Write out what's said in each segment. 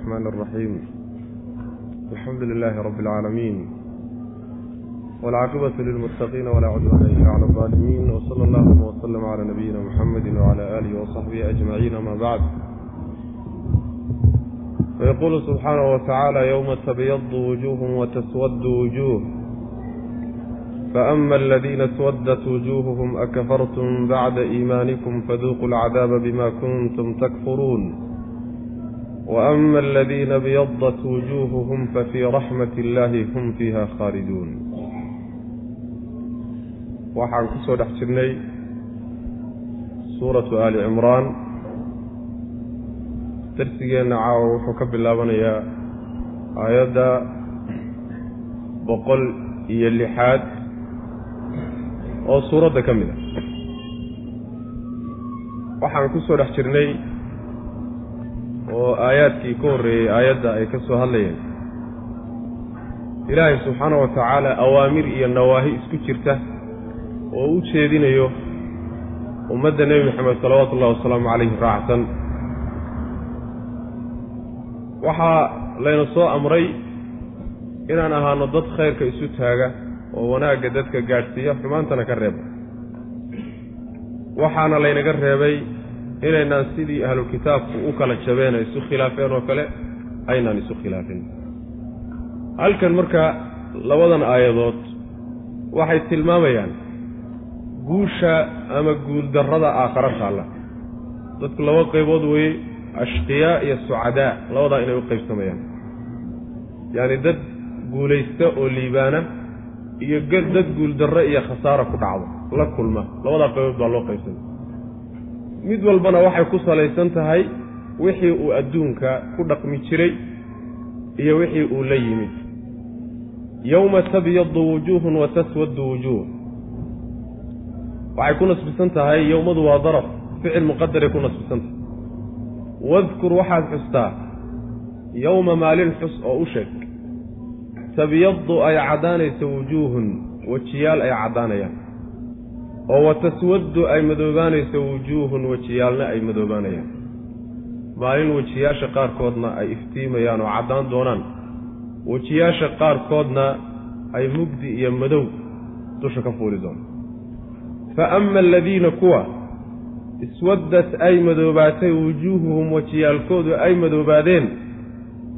الرحمن الرحيم الحمد لله رب العالمين والعاقبة للمتقين ولا عدوان إلا على الظالمين وصلى الله وسلم على نبينا محمد وعلى آله وصحبه أجمعين ما بعد ويقول سبحانه وتعالى يوم تبيض وجوه وتسود وجوه فأما الذين اسودت وجوههم أكفرتم بعد إيمانكم فذوقوا العذاب بما كنتم تكفرون وأما الذين بيضت وجوههم ففي رحمة الله هم فيها خالدون waxaan ku soo dhex jirnay suuratu aali cimraan darsigeenna caawa wuxuu ka bilaabanayaa aayadda boqol iyo lixaad oo suuradda ka mid a waxaan ku soo dhex jirnay oo aayaadkii ka horreeyey aayadda ay ka soo hadlayeen. Ilaahay subxaana wa tacaala awaamir iyo nawaahi isku jirta oo u jeedinayo ummadda nebi moxamed salawaatu ullahi wasalaamu calayhi raacsan waxaa layna soo amray inaan ahaano dad khayrka isu taaga oo wanaagga dadka gaadhsiiya xumaantana ka reeba. Waxaana laynaga reebay inaynaan sidii ahlu kitaabku u kala jabeen ay isu khilaafeen oo kale aynaan isu khilaafin. Halkan marka labadan aayadood waxay tilmaamayaan guusha ama guuldarrada aakhara taalla. Dadku laba qaybood weeye ashqiyaa iyo sucadaa labadaa inay u qaybsamayaan. Yacani dad guulaysta oo liibaana iyo dad guuldarro iyo khasaara ku dhacdo la kulma. Labadaa qaybood baa loo qaybsamay mid walbana waxay ku salaysan tahay wixii uu adduunka ku dhaqmi jiray iyo wixii uu la yimid. Yowma tabyadu wujuuhun wa taswadu wujuuh waxay ku nasbisan tahay yowmadu waa daraf ficil muqadaray ku nasbisan tahay. Wadkur waxaad xustaa yowma maalin xus oo u sheeg. Tabyadu ay caddaanaysa wujuuhun wejiyaal ay caddaanayaan oo wa taswaddu ay madoobaanayso wujuuhun wejiyaalna ay madoobaanayaan. Maalin wejiyaasha qaarkoodna ay iftiimayaan oo caddaan doonaan. Wejiyaasha qaarkoodna ay mugdi iyo madow dusha ka fuuli doonaan. Fa ama aladiina kuwa iswaddat ay madoobaatay wujuuhuhum wejiyaalkoodu ay madoobaadeen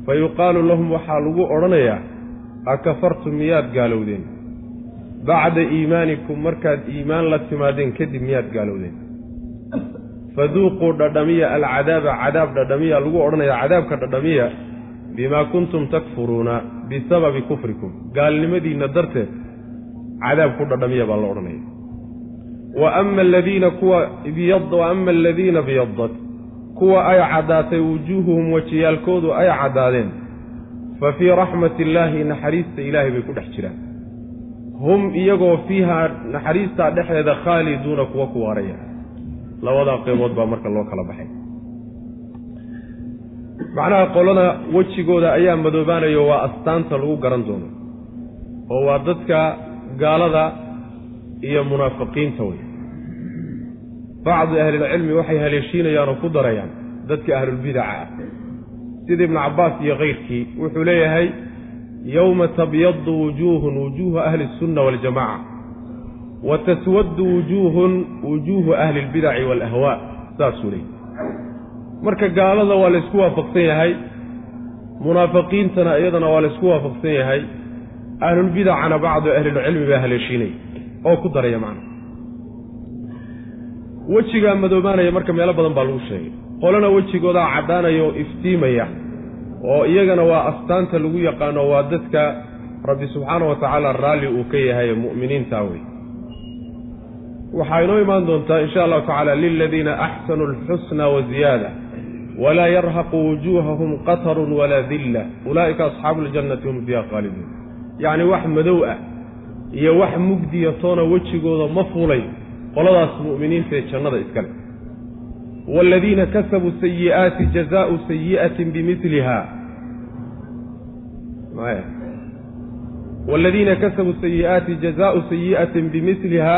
fa yuqaalu lahum waxaa lagu odhanayaa akafartum miyaad gaalowdeen bacda iimaanikum markaad iimaan la timaadeen kadib miyaad gaalowdeen faduuquu dhadhamiya alcadaaba cadaab dhadhamiya lagu odhanayaa cadaabka dhadhamiya bimaa kuntum takfuruuna bisababi kufrikum. Gaalnimadiinna darteed cadaab ku dhadhamiya baa la odhanaya wa ama aladiina kuwa wa ama aladiina biyadad kuwa ay caddaatay wujuuhuhum wejiyaalkoodu ay caddaadeen fa fii raxmati illaahi naxariista ilaahay bay ku dhex jiraan hum iyagoo fiihaa naxariistaa dhexdeeda khaaliduuna kuwa ku waaraya. Labadaa qaybood baa marka loo kala baxay. Macnaha qolada wejigooda ayaa madoobaanayo waa astaanta lagu garan doono oo waa dadka gaalada iyo munaafiqiinta wey bacdi ahlilcilmi waxay haleeshiinayaan oo ku darayaan dadka ahlulbidaca ah sida ibnu cabbaas iyo kayrkii wuxuu leeyahay yowma tabyadu wujuuhun wujuuhu ahli اsunna waljamaca wa taswaddu wujuuhun wujuuhu ahli اlbidaci waalahwaa saasuu leeyay marka gaalada waa laysku waafaqsan yahay munaafiqiintana iyadana waa laysku waafaqsan yahay ahlulbidacana bacdu ahlilcilmi baa haleeshiinaya oo ku daraya macna wejigaa madoobaanaya marka meelo badan baa lagu sheegay qolana wejigoodaa caddaanaya oo iftiimaya oo iyagana waa astaanta lagu yaqaano waa dadka rabbi subxaana wa tacaala raalli uu ka yahay mu'miniinta wey. Waxaa inoo imaan doontaa insha allahu tacaala liladiina axsanuu alxusna wa ziyaada walaa yarhaqu wujuuhahum qatarun walaa dilla ulaa'ika asxaabu ljannati hum fiiha khaaliduun yacni wax madow ah iyo wax mugdiya toona wejigooda ma fulay qoladaas mu'miniinta ee jannada iskale waaladiina kasabuu sayi'aati jazaau sayi'atin bimiliha waaladiina kasabuu sayi'aati jazaau sayi'atin bimiliha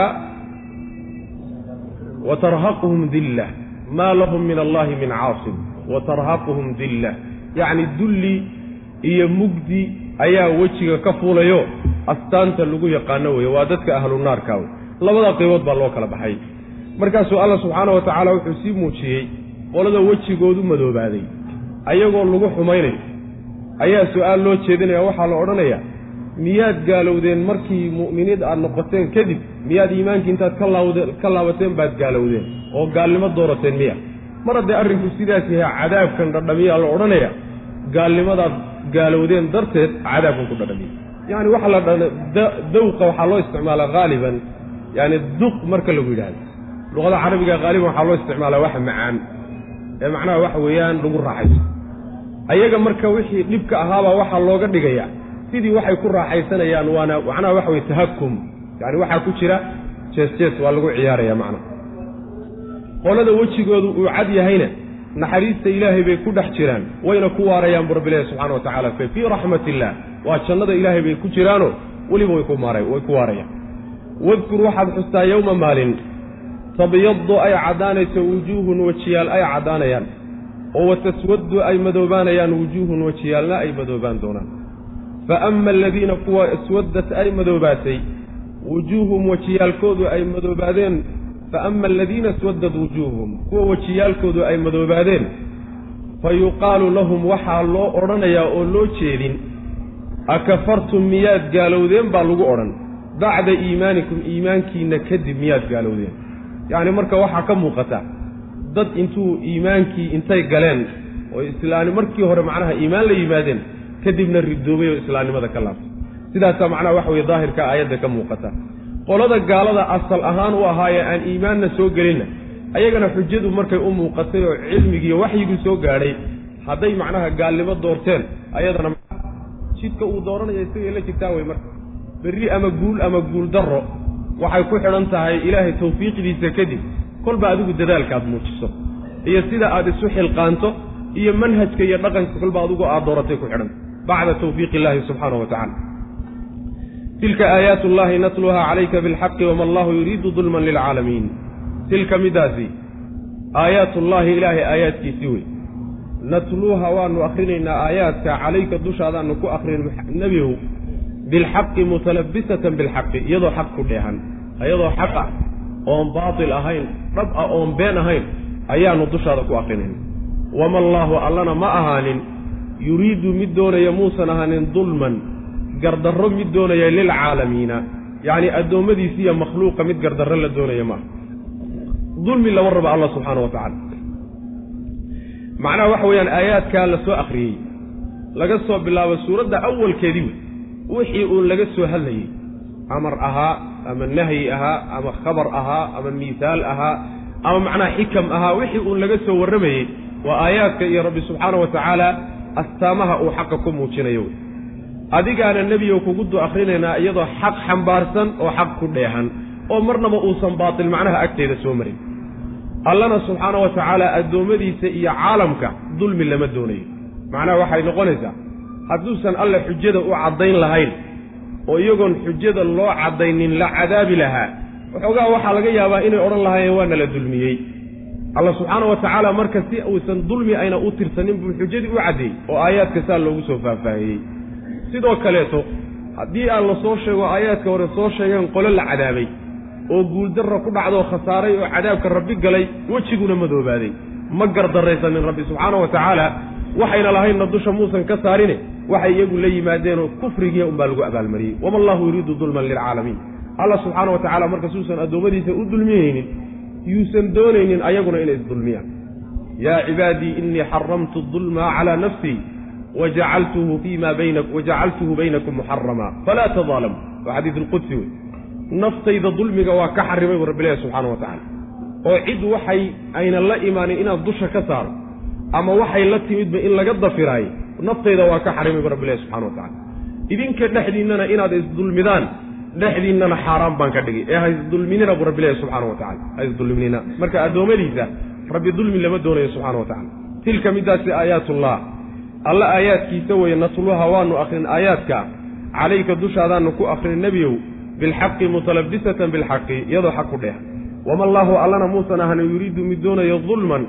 watarhaquhum dilla maa lahum min allahi min caasim watarhaquhum dilla yacni dulli iyo mugdi ayaa wejiga ka fuulayo astaanta lagu yaqaano weeye waa dadka ahlu naarka wey labada qaybood baa loo kala baxay markaasuu alla subxaana wa tacaala wuxuu sii muujiyey qolada wejigoodu madoobaaday ayagoo lagu xumaynayo ayaa su'aal loo jeedinaya waxaa la odhanayaa miyaad gaalowdeen markii mu'miniid aad noqoteen kadib miyaad iimaankii intaad ka laabateen baad gaalowdeen oo gaalnimo doorateen miya. Mar haddee arrinku sidaas yahay cadaabkan dhadhamiyaa la odhanaya gaalnimadaad gaalowdeen darteed cadaabkan ku dhadhamiya. Yacni waxa la dawqa waxaa loo isticmaalaa haaliban yaani duq marka lagu yidhahdo luqada carabiga haaliban waxaa loo isticmaalaa waxa macaan ee macnaha waxa weeyaan lagu raaxayso ayaga marka wixii dhibka ahaabaa waxaa looga dhigayaa sidii waxay ku raaxaysanayaan waana macnaha waxa weye tahakum yani waxaa ku jira jees jees waa lagu ciyaaraya macnaha qolada wejigoodu uu cad yahayna naxariista ilaahay bay ku dhex jiraan wayna ku waarayaan bu rabbilahi subxana wa tacala fii raxmat illah waa jannada ilaahay bay ku jiraano weliba way ku waarayaan. Wadkur waxaad xustaa yowma maalin tabyadu ay caddaanayso wujuuhun wejiyaal ay caddaanayaan oo wataswaddu ay madoobaanayaan wujuuhun wejiyaalna ay madoobaan doonaan. Fa ama aladiina kuwa iswaddat ay madoobaatay wujuuhum wejiyaalkoodu ay madoobaadeen. Fa ama aladiina iswaddad wujuuhum kuwa wejiyaalkoodu ay madoobaadeen fa yuqaalu lahum waxaa loo odhanayaa oo loo jeedin akafartum miyaad gaalowdeen? baa lagu odhan. Bacda iimaanikum iimaankiinna kadib miyaad gaalowdeen. Yacni marka waxaa ka muuqata dad intuu iimaankii intay galeen oo islaani markii hore macnaha iimaan la yimaadeen kadibna ridoobay oo islaamnimada ka laabtay. Sidaasaa macnaha waxa weye daahirka aayadda ka muuqata. Qolada gaalada asal ahaan u ahaayee aan iimaanna soo gelinna ayagana xujadu markay u muuqatay oo cilmigiiyo waxyigii soo gaadhay hadday macnaha gaalnimo doorteen ayadana jidka uu dooranaya isagay la jirtaa wey marka berri ama guul ama guul darro waxay ku xidhan tahay ilaahay tawfiiqdiisa kadib kolba adigu dadaalka aad muujiso iyo sida aad isu xilqaanto iyo manhajka iyo dhaqanka kolba adigu aad dooratay ku xidhanta bacda tawfiiqi illaahi subxaanahu wa tacala tilka aayaat ullahi natluha calayka bilxaqi wama allahu yuriidu dulman lilcaalamiin. Tilka midaasi aayaatullaahi ilaahay aayaadkiisii wey. Natluuha waanu akhrinaynaa aayaadka calayka dushaadaanu ku akrin nebigow bilxaqi mutalabisatan bilxaqi iyadoo xaq ku dheehan iyadoo xaq ah oon baatil ahayn dhab ah oon been ahayn ayaanu dushaada ku akrinayna wama allaahu allana ma ahaanin yuriidu mid doonaya muusan ahaanin dulman gardarro mid doonaya lilcaalamiina yacni addoommadiisiiyo makhluuqa mid gardarro la doonaya maaha dulmi lama rabo allah subxaana wa tacala macnaha waxa weeyaan aayaadkaa la soo akhriyey laga soo bilaabo suuradda awalkeedii wey. Wixii uun laga soo hadlayey amar ahaa ama nahyi ahaa ama khabar ahaa ama miisaal ahaa ama macnaha xikam ahaa wixii uun laga soo warramayey waa aayaadka iyo rabbi subxaana wa tacaala astaamaha uu xaqa ku muujinayo. Wey adigaana nebigo kugu du akhrinaynaa iyadoo xaq xambaarsan oo xaq ku dheehan oo marnaba uusan baatil macnaha agteeda soo marin. Allana subxaana wa tacaala addoommadiisa iyo caalamka dulmi lama doonayo. Macnaha waxay noqonaysaa hadduusan alle xujada u caddayn lahayn oo iyagoon xujada loo caddaynin la cadaabi lahaa. Waxoogaa waxaa laga yaabaa inay odhan lahaayeen waana la dulmiyey. Alla subxaana wa tacaala marka si uusan dulmi ayna u tirsanin buu xujadii u caddeeyey oo aayaadka saa loogu soo faahfaahiyey. Sidoo kaleeto haddii aan la soo sheego aayaadka hore soo sheegeen qolo la cadaabay oo guuldarra ku dhacdoo khasaaray oo cadaabka rabbi galay wejiguna madoobaaday ma gardarraysanin rabbi subxaana wa tacaala waxayna lahaynna dusha muusan ka saarine waxay iyagu la yimaadeenoo kufrigiia unbaa lagu abaalmariyey. Wama allahu yuriidu dulman lilcaalamiin. Allah subxaana wa tacala marka suusan addoommadiisa u dulmiyeynin yuusan doonaynin ayaguna inay isdulmiyaan. Yaa cibaadii innii xaramtu dulma calaa nafsii wajacaltuhu baynakum muxarama falaa tadaalamu waa xadiid alqudsi wey. Naftayda dulmiga waa ka xarimay bu rabbilahi subxaana wa tacala oo cid waxay aynan la imaanin inaad dusha ka saaro ama waxay la timidba in laga dafiraayo naftayda waa ka xarimay bu rabbilahi subxana wa tacala idinka dhexdiinnana inaad isdulmidaan dhexdiinnana xaaraan baan ka dhigay. Ee ha isdulminina bu rabbilahi wa tacala ha isdulminina. Marka addoommadiisa rabbi dulmi lama doonayo subxana wa tacala tilka midaasi aayaatullah alla aayaadkiisa weeye natluha waanu akrin aayaadka. Calayka dushaadaanu ku akrin nebiyow bilxaqi mutalabisatan bilxaqi iyadoo xaq ku dheeha. Wama allaahu allana muusan ahanin yuriidu mid doonayo dulman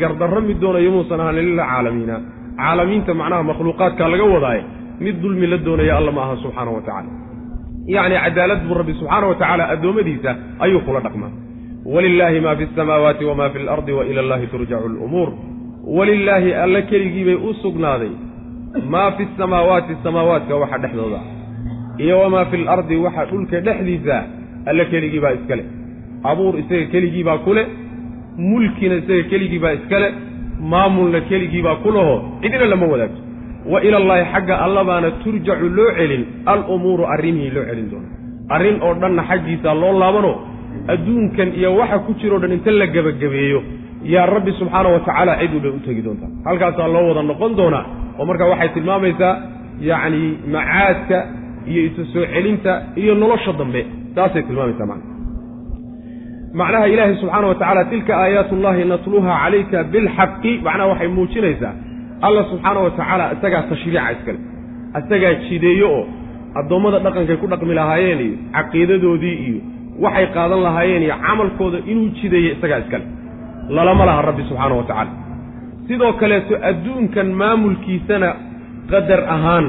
gardarro mid doonayo muusan ahanin lilcaalamiina caalamiinta macnaha makhluuqaadka laga wadaaye mid dulmi la doonaya alla ma aha subxaanahu wa tacala yacni cadaalad buu rabbi subxaana wa tacaala addoommadiisa ayuu kula dhaqmaa. Walilaahi ma fi asamaawaati wama fi alardi wa ila allahi turjacu lumuur walilaahi alla keligii bay u sugnaaday maa fi samaawaati samaawaadka waxa dhexdooda iyo wamaa fi alardi waxa dhulka dhexdiisa alla keligii baa iska leh. Abuur isaga keligii baa ku mulkina isaga keligii baa iska leh maamulna keligii baa ku laho cidina lama wadaagto. Wa ilallaahi xagga allabaana turjacu loo celin alumuuru arrimihii loo celin doona arrin oo dhanna xaggiisa loo laabano adduunkan iyo waxa ku jiroo dhan inta la gebagabeeyo. Yaa rabbi subxaana wa tacaala cid walba u tegi doontaa halkaasaa loo wada noqon doonaa oo marka waxay tilmaamaysaa yacni macaadka iyo isu soo celinta iyo nolosha dambe. Taasay tilmaamaysaa macna macnaha ilaahay subxaana wa tacaala tilka aayaat ullahi natluha calayka bilxaqi. Macnaha waxay muujinaysaa alla subxaana wa tacaala isagaa tashriica iskale isagaa jideeyo oo addoommada dhaqankay ku dhaqmi lahaayeen iyo caqiidadoodii iyo waxay qaadan lahaayeen iyo camalkooda inuu jideeyo isagaa iskale. Lalama laha rabbi subxaana wa tacaala. Sidoo kaleeto adduunkan maamulkiisana qadar ahaan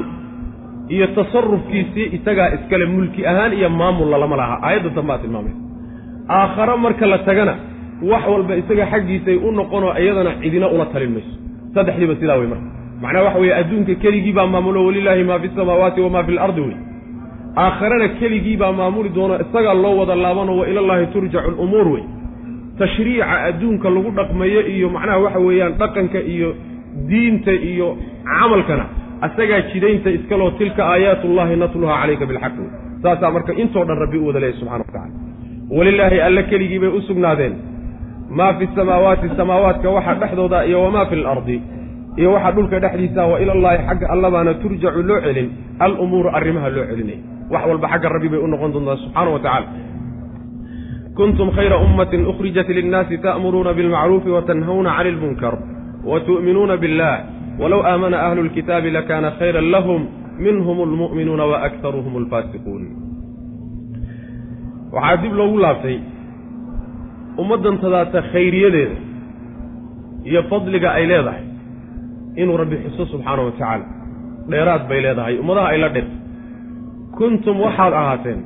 iyo tasarufkiisii isagaa iskale mulki ahaan iyo maamul lalama laha. Aayadda dambaa tilmaamaysa aakhare marka la tagana wax walba isaga xaggiisay u noqonoo iyadana cidina ula talin mayso. Saddexdiiba sidaa wey marka. Macnaha waxa weeye adduunka keligii baa maamulo walilaahi maa fi samaawaati wamaa fi lardi wey. Aakharena keligii baa maamuli doono isagaa loo wada laabano wa ilallaahi turjacu lumuur wey. Tashriica adduunka lagu dhaqmayo iyo macnaha waxa weeyaan dhaqanka iyo diinta iyo camalkana asagaa jidaynta iskaloo tilka aayaatullahi natluha calayka bilxaq wey. Saasaa marka intoo dhan rabbi u wada leeyahy subxana wa tacala walilaahi alle keligii bay u sugnaadeen. Maa fi samaawaati samaawaadka waxa dhexdooda iyo wamaa fi alardi iyo waxa dhulka dhexdiisa wa ilallaahi xagga allabaana turjacu loo celin alumuuru arrimaha loo celinaya wax walba xagga rabbi bay u noqon doontaa subxaana wa tacala kuntum khayra ummatin ukhrijat linnaasi ta'muruuna bilmacruufi watanhawna cani ilmunkar watu'minuuna billah walow aamana ahlu lkitaabi lakana khayran lahum minhum almu'minuuna waaktaruhum alfaasiquun waxaa dib loogu laabtay ummaddan tadaata khayriyadeeda iyo fadliga ay leedahay inuu rabbi xuso subxaana wa tacaala. Dheeraad bay leedahay. Ummadaha ay la dhir. Kuntum waxaad ahaateen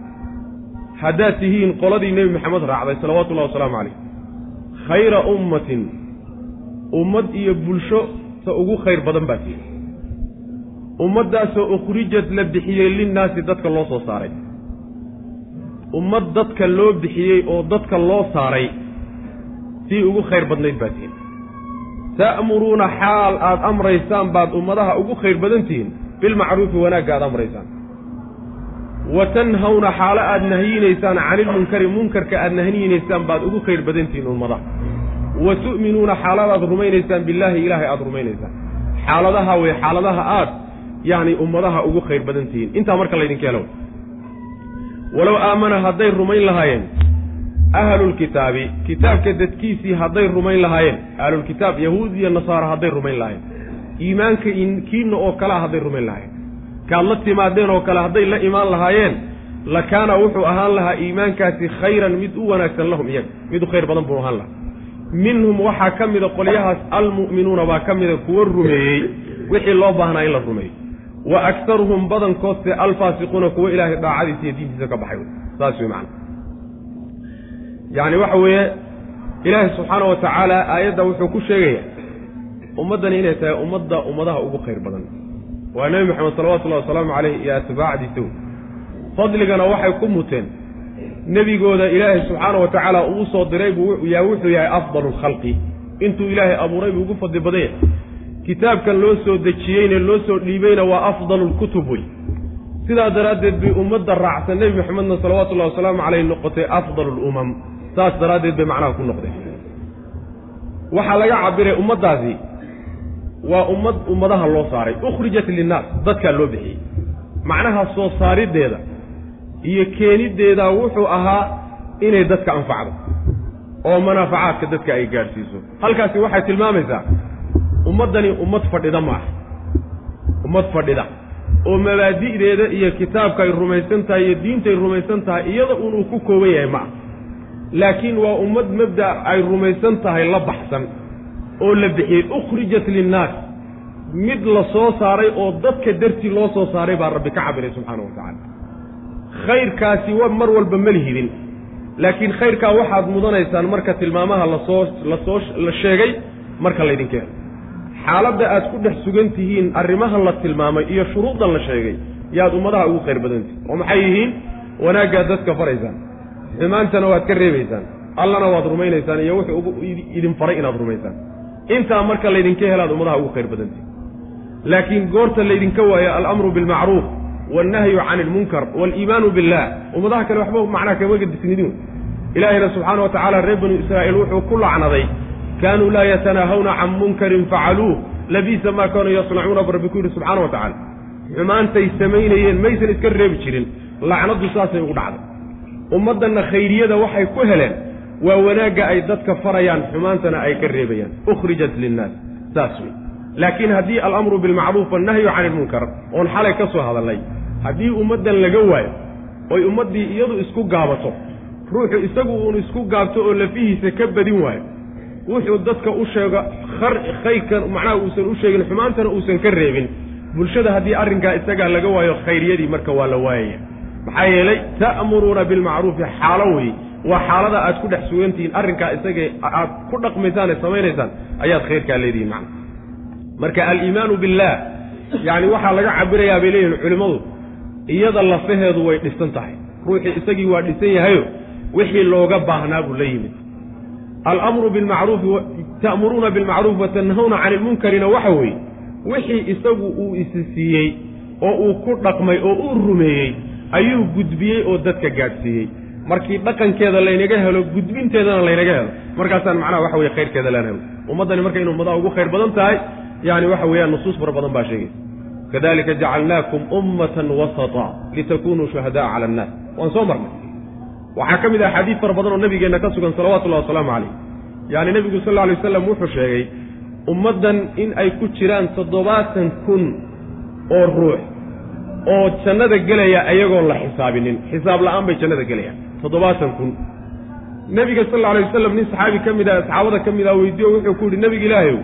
haddaad tihiin qoladii nebi maxamed raacday salawaatullahi wasalaamu calayh khayra ummatin ummad iyo bulsho ta ugu khayr badan baa tihiin. Ummaddaasoo ukhrijad la bixiyey linnaasi dadka loo soo saaray ummad dadka loo bixiyey oo dadka loo saaray sii ugu khayr badnayd baa tihiin. Ta'muruuna xaal aad amraysaan baad ummadaha ugu khayr badan tihiin bilmacruufi wanaagga aad amraysaan. Wa tanhawna xaalo aad nahiyinaysaan canilmunkari munkarka aad nahiyinaysaan baad ugu khayr badan tihiin ummadaha wa tu'minuuna xaaladaad rumaynaysaan billaahi ilaahay aad rumaynaysaan. Xaaladaha wey xaaladaha aad yacni ummadaha ugu khayr badan tihiin. Intaa marka laydinka helo walow aamana hadday rumayn lahaayeen ahlulkitaabi kitaabka dadkiisii hadday rumayn lahaayeen ahlulkitaab yahuud iyo nasaara hadday rumayn lahaayeen iimaanka kiinna oo kalea hadday rumayn lahaayeen kaad la timaadeen oo kale hadday la imaan lahaayeen la kaana wuxuu ahaan lahaa iimaankaasi khayran mid u wanaagsan lahum iyaga mid u khayr badan buu ahaan lahaa. Minhum waxaa ka mida qolyahaas almu'minuuna baa ka mida kuwa rumeeyey wixii loo baahnaa in la rumeeyo wa aktaruhum badankoodse alfaasiquuna kuwa ilaahay daacadiisa iyo diintiisa ka baxay. Saas wey macana yacni waxa weeye ilaahay subxaana wa tacaala aayadda wuxuu ku sheegayaa ummaddani inay tahay ummadda ummadaha ugu khayr badan. Waa nebi moxamed salawatullahi wasalaamu caleyh iyo atbaacdiisa wey fadligana waxay ku muteen. Nebigooda ilaahay subxaana wa tacaala uu soo diray buu yaa wuxuu yahay afdalu lkhalqi intuu ilaahay abuuray buu ugu fadli badan yahay kitaabkan loo soo dejiyeyna loo soo dhiibayna waa afdalu lkutub wey sidaa daraaddeed bay ummadda raacsan nebi moxamedna salawatullahi wasalaamu caleyh noqotay afdalu lumam saas daraaddeed bay macnaha ku noqdeen. Waxaa laga cabiray ummaddaasi waa ummad ummadaha loo saaray. Ukhrijat linnaas dadkaa loo bixiyey. Macnaha soo saariddeeda iyo keeniddeeda wuxuu ahaa inay dadka anfacdo oo manaafacaadka dadka ay gaadhsiiso. Halkaasi waxay tilmaamaysaa ummaddani ummad fadhida ma aha ummad fadhida. Oo mabaadi'deeda iyo kitaabka ay rumaysan tahay iyo diintaay rumaysan tahay iyada unuu ku kooban yahay ma ah laakiin waa ummad mabda' ay rumaysan tahay la baxsan oo la bixiyey. Ukhrijat linnaas. Mid la soo saaray oo dadka dartii loo soo saaray baa rabbi ka cabiray subxaana wa tacaala. Khayrkaasi wa mar walba ma lihidin. Laakiin khayrkaa waxaad mudanaysaan marka tilmaamaha la soo la soo la sheegay marka laydinka helo xaaladda aad ku dhex sugan tihiin arrimahan la tilmaamay iyo shuruuddan la sheegay yaad ummadaha ugu khayr badantihin oo maxay yihiin? Wanaaggaad dadka faraysaan. Xumaantana waad ka reebaysaan. Allana waad rumaynaysaan iyo wuxuu idin faray inaad rumaysaan. Intaa marka laydinka helaad ummadaha ugu khayr badantihin laakiin goorta laydinka waayo alamru bilmacruuf wannahyu can ilmunkar waaliimaanu billah. Ummadaha kale waxba macnaha kama gadisnidin. Ilaahayna subxaana wa tacaala reer banu israa'iil wuxuu ku lacnaday kaanuu laa yatanaahawna can munkarin facaluuh labiisa maa kaanuu yasnacuuna bu rabbi ku yidhi subxaana wa tacaala. Xumaantay samaynayeen maysan iska reebi jirin lacnaddu saasay ugu dhacday. Ummaddanna khayriyada waxay ku heleen waa wanaagga ay dadka farayaan xumaantana ay ka reebayaan. Ukhrijat linnaas saas wey laakiin haddii alamru bilmacruuf wannahyu cani ilmunkar oon xalay ka soo hadalnay haddii ummaddan laga waayo oy ummaddii iyadu isku gaabato ruuxu isagu uun isku gaabto oo lafihiisa ka badin waayo wuxuu dadka u sheego khayrkan macnaha uusan u sheegin xumaantana uusan ka reebin. Bulshada haddii arrinkaa isagaa laga waayo khayriyadii marka waa la waayaya maxaa yeelay ta'muruuna bilmacruufi xaalo wey waa xaalada aad ku dhex sugantihiin arrinkaa isaga aad ku dhaqmaysaan ee samaynaysaan ayaad khayrkaa leedihiin macna. Marka aliimaanu billaah yacni waxaa laga cabirayaa bay leeyihiin culimmadu iyada lafaheedu way dhisan tahay. Ruuxii isagii waa dhisan yahayo wixii looga baahnaa buu la yimid alamru bilmacruufi ta'muruuna bilmacruufi watanhawna cani ilmunkarina waxa weeye wixii isagu uu isi siiyey oo uu ku dhaqmay oo uu rumeeyey ayuu gudbiyey oo dadka gaadhsiiyey markii dhaqankeeda laynaga helo gudbinteedana laynaga helo markaasaan macnaha waxa weye khayrkeeda laan helo ummaddani marka inu ummadaha ugu khayr badan tahay yani waxa weeyaan nusuus fara badan baa sheegaysa kadalika jacalnaakum ummatan wasata litakunuu shuhada'a cala annaas waan soo marnay waxaa ka mid ah xadiid fara badan oo nabigeenna ka sugan salawatullahi wasalaamu calayh. Yaani nebigu sal alla alay waslam wuxuu sheegay ummaddan in ay ku jiraan toddobaatan kun oo ruux oo jannada gelaya ayagoon la xisaabinin. Xisaab la'aan bay jannada gelayaan toddobaatan kun. Nebiga sal alla alay wasalam nin saxaabi ka mid ah saxaabada ka mid ah weydiiyo wuxuu ku yidhi nebiga ilaahayow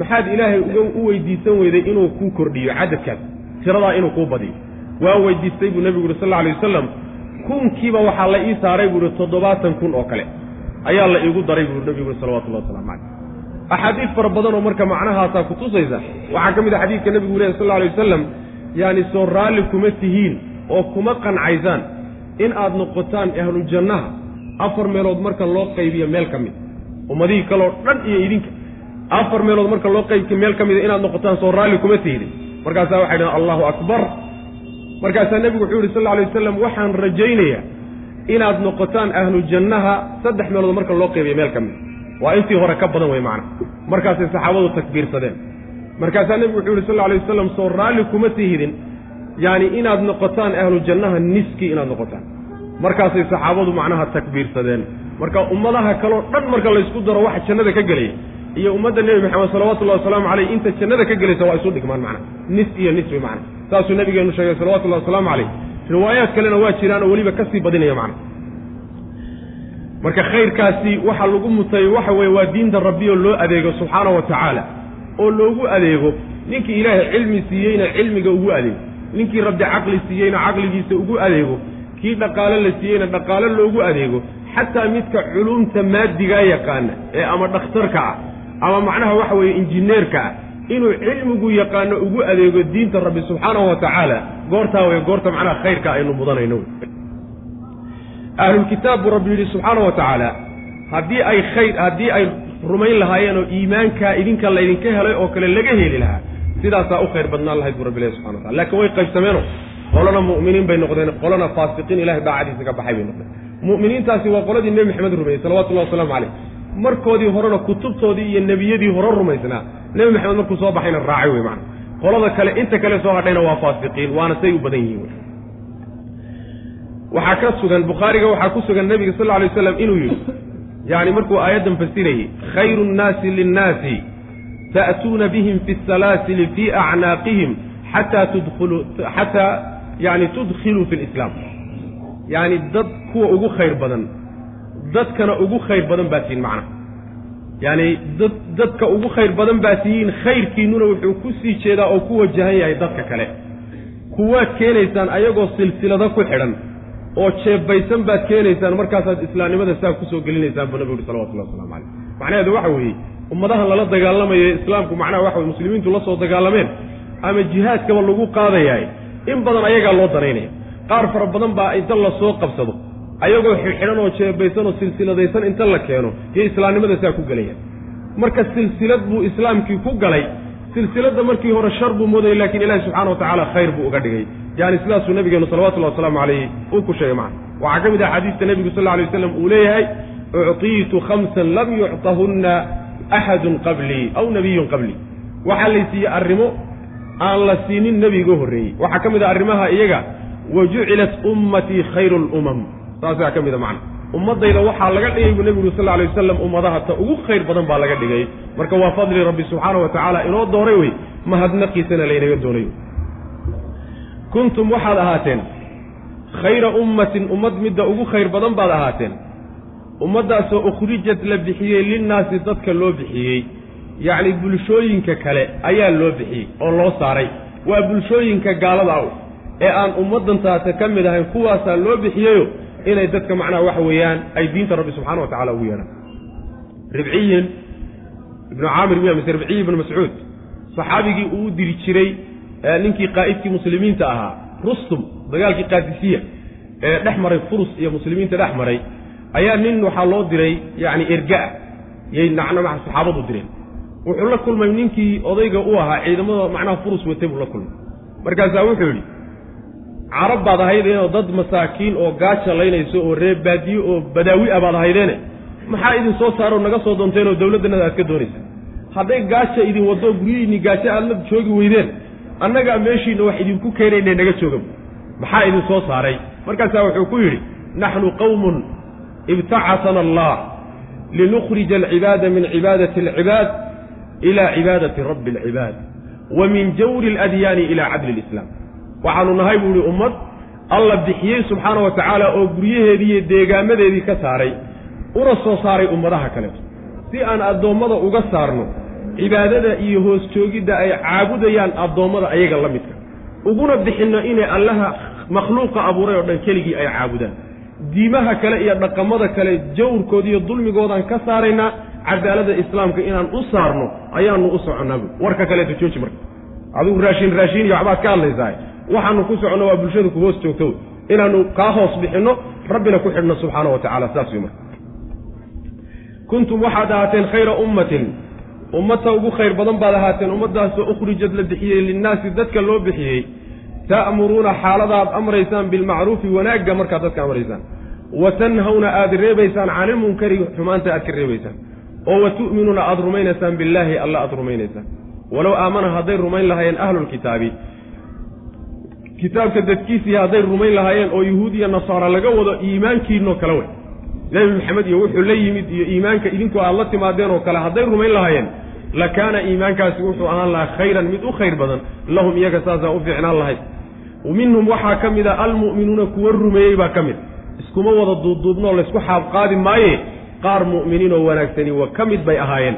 maxaad ilaahay u weydiisan weyday inuu kuu kordhiyo cadadkaas tiradaa inuu kuu badiyo. Waa weydiistay buu nebigu yuhi sal alla alay wasalam kunkiiba waxaa la ii saaray buu ihi toddobaatan kun oo kale. Ayaa la iigu daray buu nebigu yuri salawatullahi waslamu caleyh axaadiid fara badan oo marka macnahaasaa ku tusaysa waxaa ka mid a xadiidka nebigu lehy sal alla alay wasalam yaani soo raalli kuma tihiin oo kuma qancaysaan in aad noqotaan ahlu jannaha afar meelood marka loo qaybiyo meel ka mid. Ummadihii kaleo dhan iyo idinka. Afar meelood marka loo qaybka meel ka mida inaad noqotaan soo raalli kuma tihidin markaasaa waxay dhahen allahu akbar markaasaa nebigu wuxuu yihi sal alla alay wasalam waxaan rajaynayaa inaad noqotaan ahlu jannaha saddex meelood marka loo qaybiyo meel ka mid. Waa intii hore ka badan wey macna. Markaasay saxaabadu takbiirsadeen. Markaasaa nebigu wuxuu yihi sal alla alay wasalam soo raalli kuma tihidin yaani inaad noqotaan ahlu jannaha niskii inaad noqotaan. Markaasay saxaabadu macnaha takbiirsadeen. Marka ummadaha kaleo dhan marka laysku daro waxa jannada ka gelaya iyo ummadda nebi maxamed salawatullahi wasalaamu caleyh inta jannada ka gelaysa waa isu dhigmaan macna. Nis iyo nis wey macna saasuu nabigeenu sheegay salawatullahi wasalaamu caleyh riwaayaad kalena waa jiraan oo weliba ka sii badinaya macna marka khayrkaasi waxa lagu mutay waxa weye waa diinta rabbi oo loo adeego subxaana wa tacaala. Oo loogu adeego ninkii ilaahay cilmi siiyeyna cilmiga ugu adeego. Ninkii rabbi caqli siiyeyna caqligiisa ugu adeego. Kii dhaqaalo la siiyeyna dhaqaalo loogu adeego. Xataa midka culumta maadigaa yaqaana ee ama dhakhtarka ah ama macnaha waxa weeye injineerka ah inuu cilmigu yaqaano ugu adeego diinta rabbi subxaanahu wa tacaala goortaa wey goorta macnaha khayrka aynu mudanayno. Ahlulkitaab buu rabbi yidhi subxaana wa tacaala haddii ay khayr haddii ay rumayn lahaayeen oo iimaankaa idinka laydinka helay oo kale laga heli lahaa sidaasaa u khayr badnaan lahayd buu rabbi ilahi subxana watacala laakiin way qaybsameeno. Qolana mu'miniin bay noqdeen qolana faasiqiin ilahay daacadiisa ka baxay bay noqdeen. Mu'miniintaasi waa qoladii nebi maxamed rumeeyey salawatullahi wasalaamu caleyh markoodii horena kutubtoodii iyo nebiyadii hore rumaysnaa nebi maxamed markuu soo baxayna raacay wey macana qolada kale inta kale soo hadhayna waa faasiqiin waana say u badan yihiin waxaa ka sugan bukhaariga waxaa ku sugan nebiga sal alay waslam inuu yidhi yani markuu aayaddan fasirayey khayru nnaasi linnaasi ta'tuuna bihim fi salaasili fii acnaaqihim xataa tudkhulu xataa yani tudkhiluu fi lislaam. Yacni dad kuwa ugu khayr badan dadkana ugu khayr badan baa tiin macnaha yacni dad dadka ugu khayr badan baa tihiin khayrkiinnuna wuxuu ku sii jeedaa oo ku wajahan yahay dadka kale. Kuwaad keenaysaan ayagoo silsilado ku xidhan oo jeebbaysan baad keenaysaan markaasaad islaamnimada saa ku soo gelinaysaan buu nabigu uhi salawatullahi waslamu caleyh macnaheedu waxa weeye ummadahan lala dagaalamayo islaamku macnaha waxa weye muslimiintu la soo dagaalameen ama jihaadkaba lagu qaadayahay in badan ayagaa loo danaynaya. Qaar fara badan baa inta la soo qabsado ayagoo xidxidhan oo jeebaysan oo silsiladaysan inta la keeno iyo islaamnimada saa ku gelaya marka silsilad buu islaamkii ku galay silsiladda markii hore shar buu moodayay laakiin ilahi subxana wa tacaala khayr buu uga dhigay. Yani sidaasuu nabigeenu salawatullahi wasalaamu calayhi uu ku sheegay macana waxaa ka mid ah xadiista nebigu sal lla alay waslam uu leeyahay uctiitu khamsan lam yuctahunna axadun qablii aw nabiyun qablii waxaa laysiiyey arrimo aan la siinin nebiga horreeyey. Waxaa ka mid ah arrimaha iyaga wa jucilat ummatii khayru lumam saasaa ka mid a macna ummaddayda waxaa laga dhigay buu nebigu sal alay wasalam ummadaha ta ugu khayr badan baa laga dhigay. Marka waa fadli rabbi subxaana wa tacaala inoo dooray wey mahadnaqiisana laynaga doonayo. Kuntum waxaad ahaateen khayra ummatin ummad midda ugu khayr badan baad ahaateen. Ummaddaasoo ukhrijat la bixiyey linnaasi dadka loo bixiyey. Yacni bulshooyinka kale ayaa loo bixiyey oo loo saaray. Waa bulshooyinka gaalada aw ee aan ummaddantaata ka mid ahayn kuwaasaa loo bixiyeyo inay dadka macnaha waxa weeyaan ay diinta rabbi subxana wa tacala ugu yeedhaan ribciyin ibnu caamir miya mise ribciyi ibnu mascuud saxaabigii uu u diri jiray ninkii qaa'idkii muslimiinta ahaa rustum dagaalkii qaadisiya ee dhex maray furus iyo muslimiinta dhex maray ayaa nin waxaa loo diray yacni erga-a yay nacna saxaabadu direen. Wuxuu la kulmay ninkii odayga u ahaa ciidamada macnaha furus watay buu la kulmay. Markaasaa wuxuu yidhi carab baad ahaydeenoo dad masaakiin oo gaaja laynayso oo reer baadiye oo badaawi a baad ahaydeene maxaa idin soo saaroo naga soo doonteenoo dawladdanada aad ka doonaysa? Hadday gaaja idin waddo guryihiinni gaajo aad la joogi weydeen annagaa meeshiinna wax idinku keenayne naga jooga maxaa idin soo saaray? Markaasaa wuxuu ku yidhi naxnu qawmun ibtacasana allah linukhrija alcibaada min cibaadati alcibaad ila cibaadati rabbi alcibaad wa min jawri aladyaani ila cadli alislaam waxaanu nahay buu ihi ummad alla bixiyey subxaana wa tacaala oo guryaheedii iyo deegaamadeedii ka saaray una soo saaray ummadaha kaleeto si aan addoommada uga saarno cibaadada iyo hoos joogidda ay caabudayaan addoommada ayaga la midka. Uguna bixinno inay allaha makhluuqa abuuray oo dhan keligii ay caabudaan. Diimaha kale iyo dhaqamada kale jawrkooda iyo dulmigoodaan ka saaraynaa cadaalada islaamka inaan u saarno ayaanu u soconnaa bu warka kaleeto jooji marka. Adigu raashin raashin iyo waxbaad ka hadlaysaa waxaanu ku soconno waa bulshadu ku hoos joogto inaanu kaa hoos bixinno rabbina ku xidhno subxaana wa tacala saas wey marka kuntum waxaad ahaateen khayra ummatin. Ummadta ugu khayr badan baad ahaateen ummaddaasoo ukhrijad la bixiyey linnaasi dadka loo bixiyey. Ta'muruuna xaaladaad amraysaan bilmacruufi wanaagga markaad dadka amraysaan. Wa tanhawna aad reebaysaan canilmunkari xumaanta aad ka reebaysaan. Oo wa tu'minuuna aad rumaynaysaan billaahi alla aad rumaynaysaan. Walow aamana hadday rumayn lahaayeen ahlulkitaabi kitaabka dadkiisii hadday rumayn lahaayeen oo yuhuud iyo nasaara laga wado iimaankiinoo kale wey. Nebi maxamed iyo wuxuu la yimid iyo iimaanka idinkoo aad la timaadeen oo kale hadday rumayn lahaayeen la kaana iimaankaasi wuxuu ahaan lahaa khayran mid u khayr badan. Lahum iyaga saasaa u fiicnaan lahayd. Minhum waxaa ka mid a almu'minuuna kuwa rumeeyey baa ka mid. Iskuma wada duubduubnoo laysku xaabqaadi maaye? Qaar mu'miniinoo wanaagsani wa ka mid bay ahaayeen.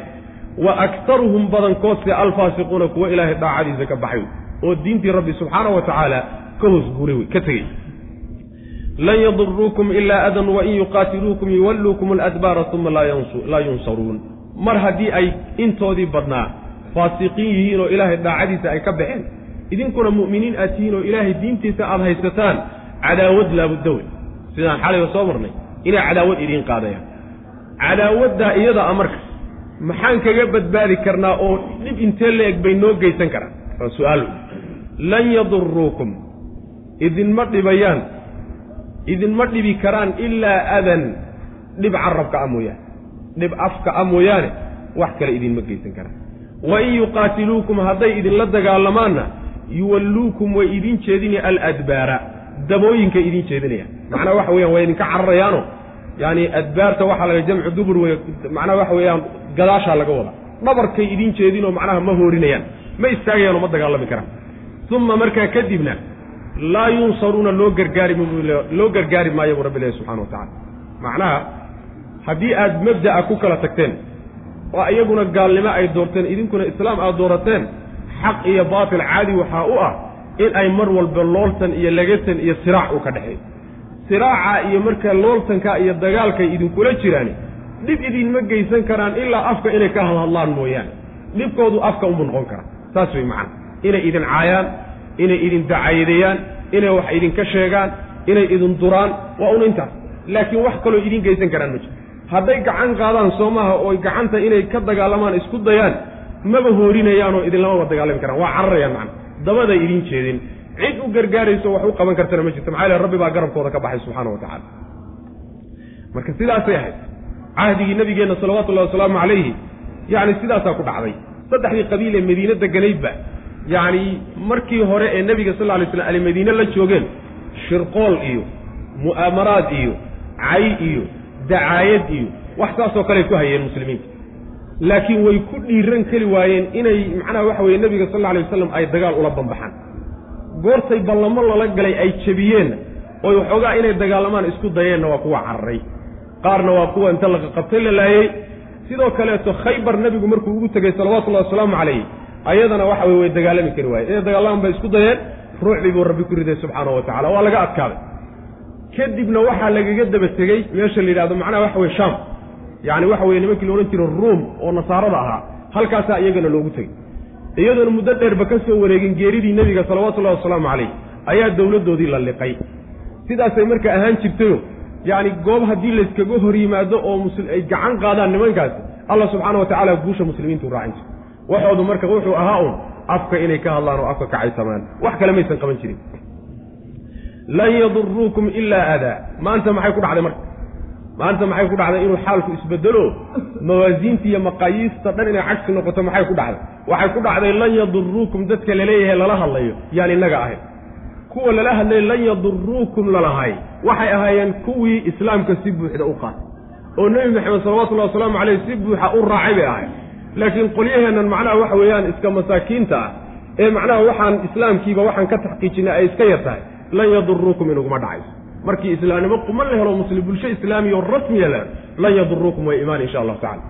Wa aktaruhum badankoodse alfaasiquuna kuwa ilaahay daacadiisa ka baxay oo diintii rabbi subxaana wa tacaala ka hoos guuray wey ka tegey. Lan yaduruukum ilaa adan wain yuqaatiluukum yuwalluukum aladbaara uma laa yunsaruun. Mar haddii ay intoodii badnaa faasiqiin yihiin oo ilaahay daacadiisa ay ka baxeen idinkuna mu'miniin aad tihiin oo ilaahay diintiisa aad haysataan cadaawad laabudda wey sidaan xalayba soo marnay inay cadaawad idiin qaadayaan. Cadaawaddaa iyada a marka maxaan kaga badbaadi karnaa oo dhib intee la-eg bay noo geysan karaan? Waa su'aal lan yaduruukum idinma dhibayaan. Idinma dhibi karaan ilaa adan. Dhib carabka a mooyaane. Dhib afka a mooyaane. Wax kale idinma geysan karaan. Wa in yuqaatiluukum hadday idinla dagaalamaanna yuwalluukum way idin jeedinaya aladbaara. Dabooyinka idin jeedinayaan macnaha waxa weyaan waa idinka cararayaano. Yaani adbaarta waxaa laga jamcu dubur wey macnaha waxa weeyaan gadaashaa laga wada. Dhabarkay idin jeedinoo macnaha ma hoorinayaan. Ma istaagayaanoo ma dagaalami karaan uma markaa kadibna laa yunsaruuna loo gargaari loo gargaari maayo buu rabbi ilahi subxana wa tacala macnaha haddii aad mabda'a ku kala tagteen oo iyaguna gaalnimo ay doorteen idinkuna islaam aad doorateen xaq iyo baatil caadi waxaa u ah in ay mar walba looltan iyo lagatan iyo siraac u ka dhexeeyo siraaca iyo marka looltanka iyo dagaalkay idinkula jiraan dhib idinma geysan karaan ilaa afka inay ka hadhadlaan mooyaane dhibkoodu afka unbu noqon kara saas way macana inay idin caayaan inay idin dacayadeeyaan inay wax idinka sheegaan inay idin duraan waa un intaas. Laakiin wax kaloo idin geysan karaan ma jiro hadday gacan qaadaan soo maaha oo gacanta inay ka dagaalamaan isku dayaan maba hoorinayaan oo idinlamaba dagaalami karaan. Waa cararayaan macana dabaday idin jeedin. Cid u gargaarayso wax u qaban kartana ma jirto. Maxaa rabbi baa garabkooda ka baxay subxaana wa tacaala. Marka sidaasay ahayd cahdigii nabigeenna salawatullahi wasalaamu calayhi yacni sidaasaa ku dhacday. Saddexdii qabiil ee madiine deganaydba yacni markii hore ee nebiga sal lla alay slam ay madiine la joogeen shirqool iyo mu'aamaraad iyo cay iyo dacaayad iyo wax saasoo kaley ku hayeen muslimiinta laakiin way ku dhiiran keli waayeen inay macnaha waxa weye nebiga sal alla alay wasalam ay dagaal ula bambaxaan. Goortay ballamo lala galay ay jebiyeenna oy waxoogaa inay dagaalamaan isku dayeenna waa kuwa cararay qaarna waa kuwa inta laqaqabtay la laayey sidoo kaleeto khaybar nebigu markuu ugu tegey salawatullahi wasalaamu calayh ayadana waxa weye way dagaalami kari waayeen. Inay dagaalamaan bay isku dayeen. Ruuxdii buu rabbi ku riday subxaanahu wa tacala waa laga adkaaday kadibna waxaa lagaga daba tegey meesha la yidhahdo macnaha waxa weye shaam. Yacni waxa weye nimankii la odhan jiro ruum oo nasaarada ahaa halkaasaa iyagana loogu tegey. Iyadoona muddo dheerba ka soo wareegin geeridii nebiga salawatullahi wasalaamu calayh ayaa dowladdoodii la liqay. Sidaasay marka ahaan jirtayo yacni goob haddii layskaga hor yimaado oo musl ay gacan qaadaan nimankaasi allah subxaana wa tacaala guusha muslimiintu raacin jiro waxoodu marka wuxuu ahaa un afka inay ka hadlaan oo afka kacaysamaan wax kale maysan qaban jirin. Lan yaduruukum ilaa adaa maanta maxay ku dhacday marka? Maanta maxay ku dhacday inuu xaalku isbedelo? Mawaasiinta iyo maqaayiista dhan inay cagsi noqoto maxay ku dhacday? Waxay ku dhacday lan yaduruukum dadka la leeyahay lala hadlayo. Yaan innaga ahayn kuwa lala hadlay lan yaduruukum lalahay waxay ahaayeen kuwii islaamka si buuxda u qaatay. Oo nebi maxamed salawatullahi wasalaamu caleyh si buuxa u raacay bay ahayd laakiin qolyaheennan macnaha waxa weeyaan iska masaakiinta ah ee macnaha waxaan islaamkiiba waxaan ka taxqiijinay ay iska yar tahay lan yaduruukum inuguma dhacayso. Markii islaamnimo quman la helo muslim bulsho islaamiya oo rasmiya la lan yaduruukum way imaan insha allahu tacala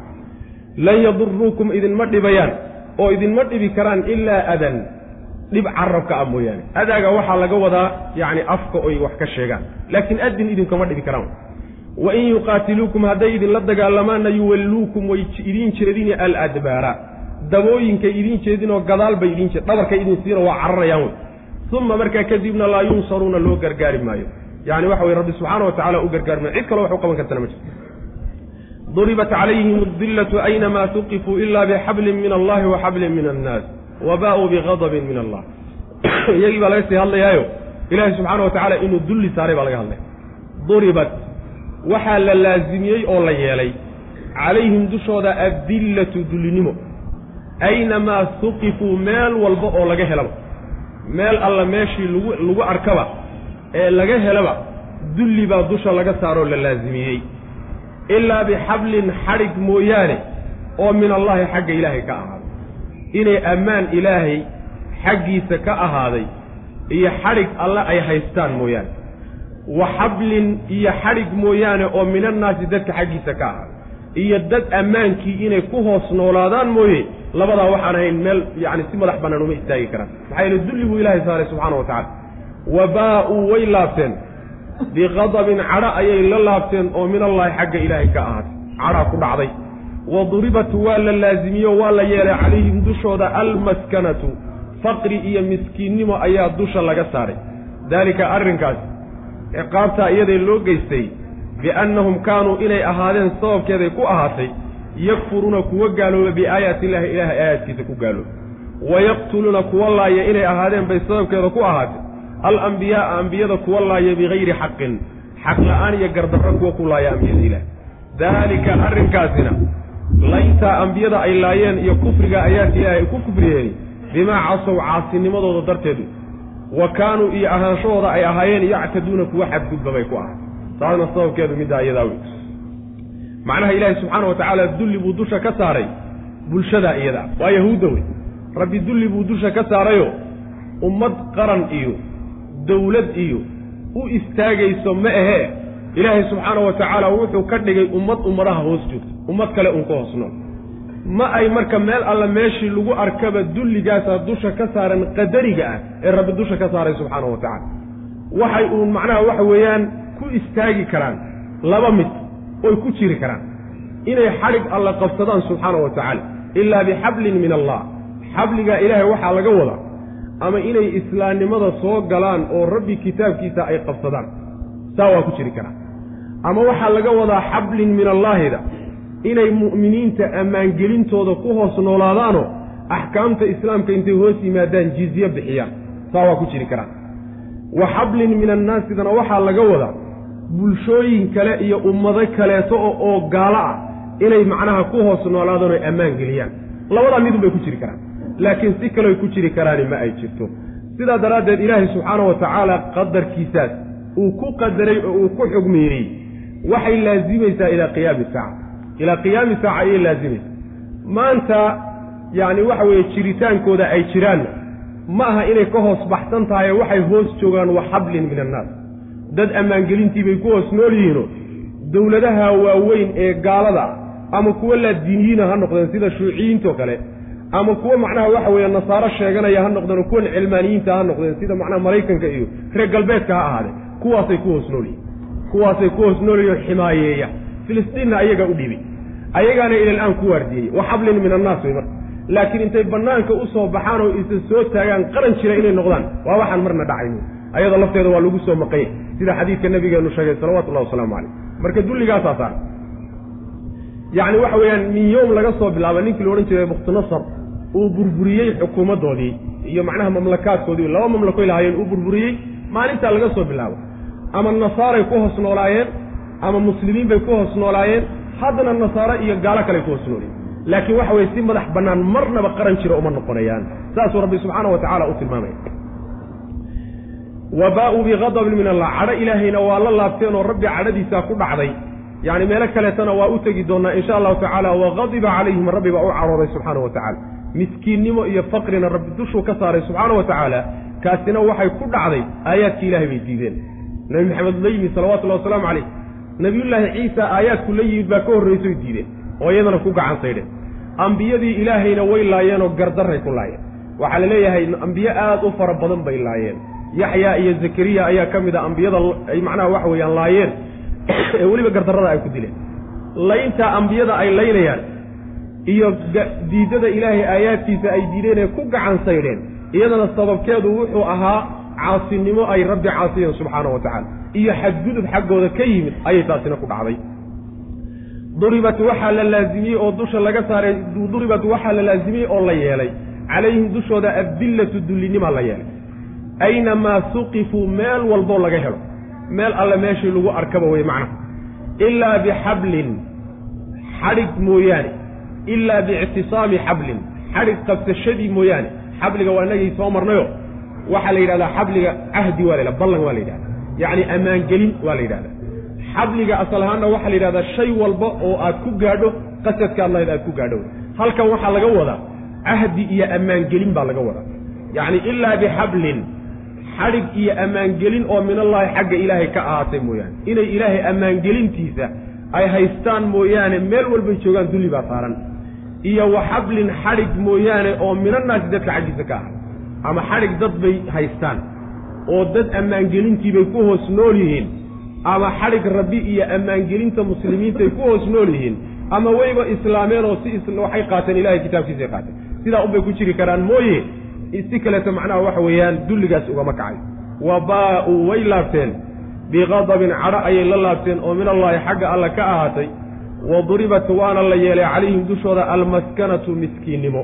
lan yaduruukum idinma dhibayaan oo idinma dhibi karaan ilaa adan. Dhib carabka ah mooyaane. Adaaga waxaa laga wadaa yacni afka oy wax ka sheegaan. Laakiin adin idinkama dhibi karaan wa in yuqaatiluukum hadday idinla dagaalamaanna yuwalluukum way idiin jeedini aladbaara. Dabooyinkay idiin jeedin oo gadaal bay idiin jeed dhabarkay idin siino waa cararayaan wey. Uma markaa kadibna laa yunsaruuna loo gargaari maayo. Yani waxa weye rabbi subxaana wa tacala u gargaari maayo. Cid kaloo wax u qaban kartana ma jirto duribat calayhim adillatu aynamaa tuqifuu ila bixablin min allahi wa xablin min annaas. Wabaa-uu bigadabin min allah iyagii baa laga sii hadlayaayo ilaahay subxaana wa tacaala inuu dulli saaray baa laga hadlaya. Duribat waxaa la laasimiyey oo la yeelay calayhim dushooda addillatu dullinimo aynamaa tuqifuu meel walba oo laga helaba. Meel alla meeshii lagu lagu arkaba ee laga helaba dulli baa dusha laga saaroo la laasimiyey ilaa bixablin xadhig mooyaane oo min allaahi xagga ilaahay ka ahaaday. Inay ammaan ilaahay xaggiisa ka ahaaday iyo xadhig alle ay haystaan mooyaane wa xablin iyo xadhig mooyaane oo minannaasi dadka xaggiisa ka ahaaday iyo dad ammaankii inay ku hoos noolaadaan mooye labadaa waxaan ahayn meel yacni si madax bannaan uma istaagi karaan. Maxaa yeele dulli buu ilaahay saaray subxaana wa tacala wabaa-uu way laabteen. Biqadabin cadho ayay la laabteen oo min allaahi xagga ilaahay ka ahaatay. Cadhaa ku dhacday. Wa duribat waa la laasimiyo waa la yeelay calayhim dushooda almaskanatu. Faqri iyo miskiinnimo ayaa dusha laga saaray. Daalika arrinkaas ciqaabtaa iyaday loo geystay biannahum kaanuu inay ahaadeen sababkeeday ku ahaatay yakfuruuna kuwa gaalooba biaayaati illaahi ilaahay aayaadkiisa ku gaalooba wayaqtuluuna kuwa laaya inay ahaadeen bay sababkeeda ku ahaatay. Alambiyaaa ambiyada kuwa laaya bigayri xaqin xaq la'aan iyo gardarro kuwa ku laaya ambiyada ilaah daalika arrinkaasina layntaa ambiyada ay laayeen iyo kufriga aayaadka ilaahay ay ku kufriyeen bimaa casow caasinimadooda darteedu wa kaanuu iyo ahaanshahooda ay ahaayeen yactaduuna kuwa xadgudba bay ku ahaatay taasna sababkeedu middaa iyadaa wey macnaha ilaahay subxaana wa tacaala dulli buu dusha ka saaray bulshadaa iyadaa waa yahuudda wey. Rabbi dulli buu dusha ka saarayo ummad qaran iyo dowlad iyo u istaagayso ma ahee. Ilaahay subxaana wa tacaala wuxuu ka dhigay ummad ummadaha hoos joogta ummad kale uun ka hoos nool ma ay marka meel alla meeshii lagu arkaba dulligaasa dusha ka saaran qadariga ah ee rabbi dusha ka saaray subxaanahu wa tacaala. Waxay uun macnaha waxa weeyaan ku istaagi karaan laba mid oy ku jiri karaan inay xadhig alla qabsadaan subxaana wa tacaala. Ilaa bixablin min allah. Xabligaa ilaahay waxaa laga wadaa ama inay islaamnimada soo galaan oo rabbi kitaabkiisa ay qabsadaan. Saa waa ku jiri karaan. Ama waxaa laga wadaa xablin min allaahida inay mu'miniinta ammaangelintooda ku hoos noolaadaanoo axkaamta islaamka intay hoos yimaadaan jizye bixiyaan saa waa ku jiri karaan. Wa xablin min annaasidana waxaa laga wadaa bulshooyin kale iyo ummado kaleeto oo gaalo ah inay macnaha ku hoos noolaadaan oy ammaan geliyaan labadaa midun bay ku jiri karaan. Laakiin si kaleoy ku jiri karaani ma ay jirto. Sidaa daraaddeed ilaahay subxaana wa tacaala qadarkiisaas uu ku qadaray oo uu ku xugmeeyey waxay laazimaysaa ilaa qiyaami saaca ilaa qiyaami saaca ayay laazimaysaa maanta yacni waxa weeye jiritaankooda ay jiraanna ma aha inay ka hoos baxsan tahay waxay hoos joogaan wa xablin min annaas. Dad ammaangelintii bay ku hoos nool yihiino dowladaha waaweyn ee gaalada ama kuwa laadiiniyiina ha noqdeen sida shuuciyiintoo kale ama kuwa macnaha waxa weeye nasaaro sheeganaya ha noqdeen oo kuwan cilmaaniyiinta ha noqdeen sida macnaha maraykanka iyo reer galbeedka ha ahaadeen kuwaasay ku hoos nool yihiin kuwaasay ku hoos noolyihin oo ximaayeeya filistiinna ayagaa u dhiibay. Ayagaana ilal-aan ku waardiyey. Wa xablin min annaas wey marka. Laakiin intay bannaanka u soo baxaan oo isa soo taagaan qaran jira inay noqdaan waa waxaan marna dhacayn ayadoo lafteeda waa lagu soo maqanya sida xadiidka nabigeenu sheegay salawatullahi wasalaamu caleyh marka dulligaasaa saar. Yacni waxa weeyaan min yowm laga soo bilaabo ninkii la odhan jiray bukhtinasar uu burburiyey xukuumaddoodii iyo macnaha mamlakaadkoodii. Laba mamlakoy lahaayeen uu burburiyey maalintaa laga soo bilaabo ama nasaaray ku hoos noolaayeen ama muslimiin bay ku hoos noolaayeen haddana nasaaro iyo gaalo kale ku hoos noolyiin laakiin waxa weye si madax bannaan marnaba qaran jira uma noqonayaan. Saasuu rabbi subxaana wa tacala u tilmaamaya wa baa-uu biqadabin min allah. Cadho ilaahayna waa la laabteen oo rabbi cadhadiisaa ku dhacday. Yacni meelo kaleetana waa u tegi doonnaa insha allahu tacaala waqadiba calayhim rabbi baa u carooday subxaana wa tacala miskiinnimo iyo faqrina rabbi dushuu ka saaray subxaana wa tacaala kaasina waxay ku dhacday aayaadkii ilahay bay diideen. Nebi maxamed la yimid salawatullahi wasalaamu calayh nebiyullaahi ciisa aayaadku la yimid baa ka horraysoy diideen oo iyadana ku gacan saydheen ambiyadii ilaahayna way laayeenoo gardarray ku laayeen. Waxaa la leeyahay ambiye aad u fara badan bay laayeen. Yaxyaa iyo zakariya ayaa ka mid a ambiyada ay macnaha waxa weeyaan laayeen ee weliba gardarrada ay ku dileen. Layntaa ambiyada ay laynayaan iyo diidada ilaahay aayaadkiisa ay diideen ee ku gacan saydheen iyadana sababkeedu wuxuu ahaa caasinimo ay rabbi caasiyeen subxaana wa tacaala. Iyo xadgudub xaggooda ka yimid ayay taasina ku dhacday. Duribat waxaa la laazimiyey oo dusha laga saaray duribat waxaa la laazimiyey oo la yeelay. Calayhim dushooda addillatu dullinimaa la yeelay. Aynamaa suqifuu meel walboo laga helo. Meel alle meeshii lagu arkaba wey macnaha ilaa bixablin xadhig mooyaane. Ilaa biictisaami xablin xadhig qabsashadii mooyaane. Xabliga waa inagii soo marnayo waxaa la yidhahdaa xabliga cahdi waa la yidhahda ballan waa la yidhahda yacni ammaangelin waa la yidhahda xabliga asal ahaanna waxaa la yidhahdaa shay walba oo aad ku gaadho qasadkaad lahayd aad ku gaadho. Halkan waxaa laga wadaa cahdi iyo ammaangelin baa laga wadaa. Yacni ilaa bixablin xadhig iyo ammaangelin oo minallaahi xagga ilaahay ka ahaatay mooyaane. Inay ilaahay ammaangelintiisa ay haystaan mooyaane meel walbay joogaan dulli baa saaran. Iyo wa xablin xadhig mooyaane oo minannaasi dadka xaggiisa ka ahaa ama xadhig dad bay haystaan oo dad ammaangelintiibay ku hoos nool yihiin ama xadhig rabbi iyo ammaangelinta muslimiintay ku hoos nool yihiin ama wayba islaameen oo si waxay qaateen ilahay kitaabkiisay qaateen. Sidaa unbay ku jiri karaan mooye si kaleeto macnaha waxa weeyaan dulligaas ugama kacay. Wa baa-uu way laabteen. Biqadabin cadho ayay la laabteen oo min allaahi xagga alla ka ahaatay. Wa duribat waana la yeelay calayhim dushooda almaskanatu miskiinnimo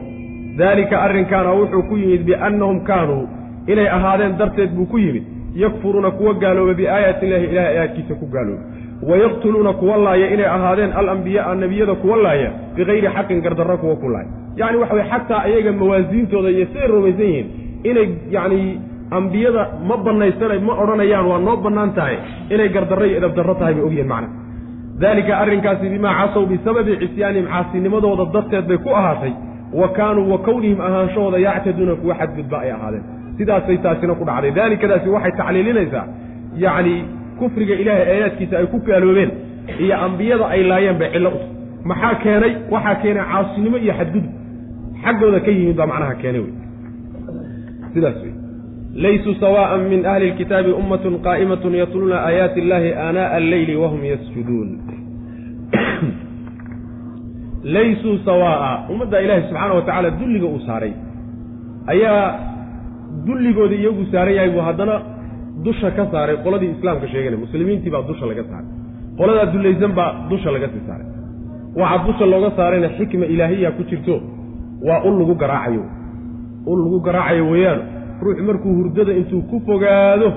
daalika arrinkaana wuxuu ku yimid biannahum kaanuu inay ahaadeen darteed buu ku yimid yakfuruuna kuwa gaalooba biaayaati illahi ilahay aayaadkiisa ku gaalooba. Wayaqtuluuna kuwa laaya inay ahaadeen alambiyaaa nebiyada kuwa laaya bikayri xaqin gardarro kuwa ku laaya. Yacni waxa weye xataa ayaga mawaasiintooda iyo siday rumaysan yihiin inay yacni ambiyada ma banaysana ma odhanayaan waa noo bannaan tahay inay gardarro iyo edabdarro tahay bay ogyihiin macna. Daalika arrinkaasi bimaa casow bisababi cisyaanihim caasinimadooda darteed bay ku ahaatay wa kaanuu wa kownihim ahaanshahooda yactaduuna kuwa xadgudba ay ahaadeen. Sidaasay taasina ku dhacday. Daalikadaasi waxay tacliilinaysaa yacni kufriga ilaahay aayaadkiisa ay ku gaaloobeen iyo ambiyada ay laayeen bay cillo uta maxaa keenay? Waxaa keenay caasinimo iyo xadgudub. Xaggooda ka yimid baa macnaha keenay wey. Sidaas wey. Laysuu sawaa'an min ahli lkitaabi ummatun qaa'imatun yatluuna aayaati illaahi aanaa'a alleyli wahum yasjuduun laysuu sawaa'a. Ummadda ilaahi subxaana wa tacaala dulliga uu saaray. Ayaa dulligooda iyagu saaran yahay buu haddana dusha ka saaray. Qoladii islaamka sheeganay muslimiintii baa dusha laga saaray. Qoladaa dullaysan baa dusha laga sii saaray. Waxaa dusha looga saarayna xikma ilaahiya ku jirto waa ul lagu garaacayo. Ul lagu garaacayo weeyaan ruuxu markuu hurdada intuu ku fogaado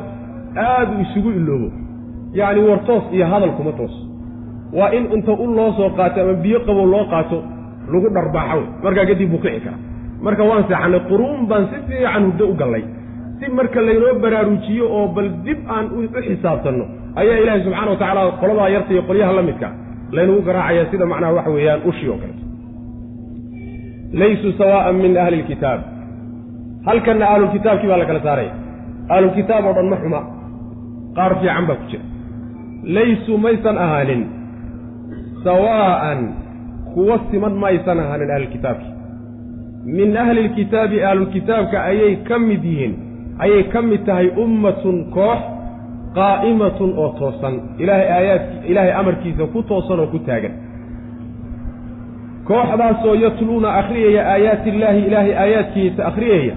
aad uu isugu iloobo yacni war toos iyo hadal kuma toos waa in inta ul loo soo qaato ama biyo qabow loo qaato lagu dharbaaxo. Wey markaa kadib buu kici karaa. Marka waan seexannay quruun baan si fiican hurdo u gallay. Si marka laynoo baraarujiyo oo bal dib aan u xisaabtanno ayaa ilaahay subxana wa tacaala qoladaa yarta iyo qolyaha la midka laynagu garaacaya sida macnaha waxa weeyaan ushii oo kaleto laysuu sawaa'an min ahli lkitaab halkanna ahlulkitaabkii baa la kala saaraya ahlulkitaab oo dhan ma xuma. Qaar fiican baa ku jira. Laysuu maysan ahaanin sawaa'an kuwa siman maysan ahaanin ahlulkitaabki min ahli lkitaabi ahlulkitaabka ayay ka mid yihiin ayay ka mid tahay ummatun koox qaa'imatun oo toosan ilaahay aayaadki ilaahay amarkiisa ku toosan oo ku taagan kooxdaasoo yatluuna akhriyaya aayaati illaahi ilaahay aayaadkiisa akhriyaya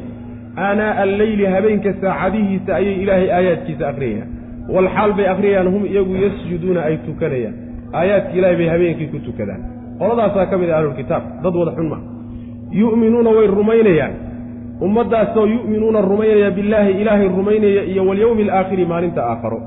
aanaa'a alleyli habeenka saacadihiisa ayay ilaahay aayaadkiisa akhriyayaan walxaal bay akhriyayaan hum iyagu yasjuduuna ay tukanayaan aayaadki ilaahay bay habeenkii ku tukadaan. Qoladaasaa ka mid ah ahlulkitaab dad wada xun maa yu'minuuna way rumaynayaan. Ummaddaasoo yu'minuuna rumaynaya billaahi ilaahay rumaynaya iyo walyowmi alaakhiri maalinta aakharo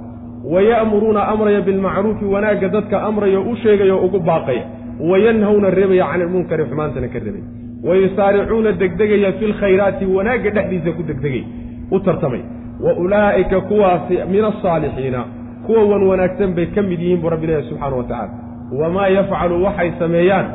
waya'muruuna amraya bilmacruufi wanaagga dadka amraya u sheegaya oo ugu baaqaya. Wayanhawna reebaya cani ilmunkari xumaantana ka rebay wayusaaricuuna degdegaya fi lkhayraati wanaagga dhexdiisa ku degdegay u tartamay. Wa ulaa'ika kuwaasi min asaalixiina kuwa wan wanaagsan bay ka mid yihiin buu rabbi ilahi subxaana wa tacaala. Wamaa yafcalu waxay sameeyaan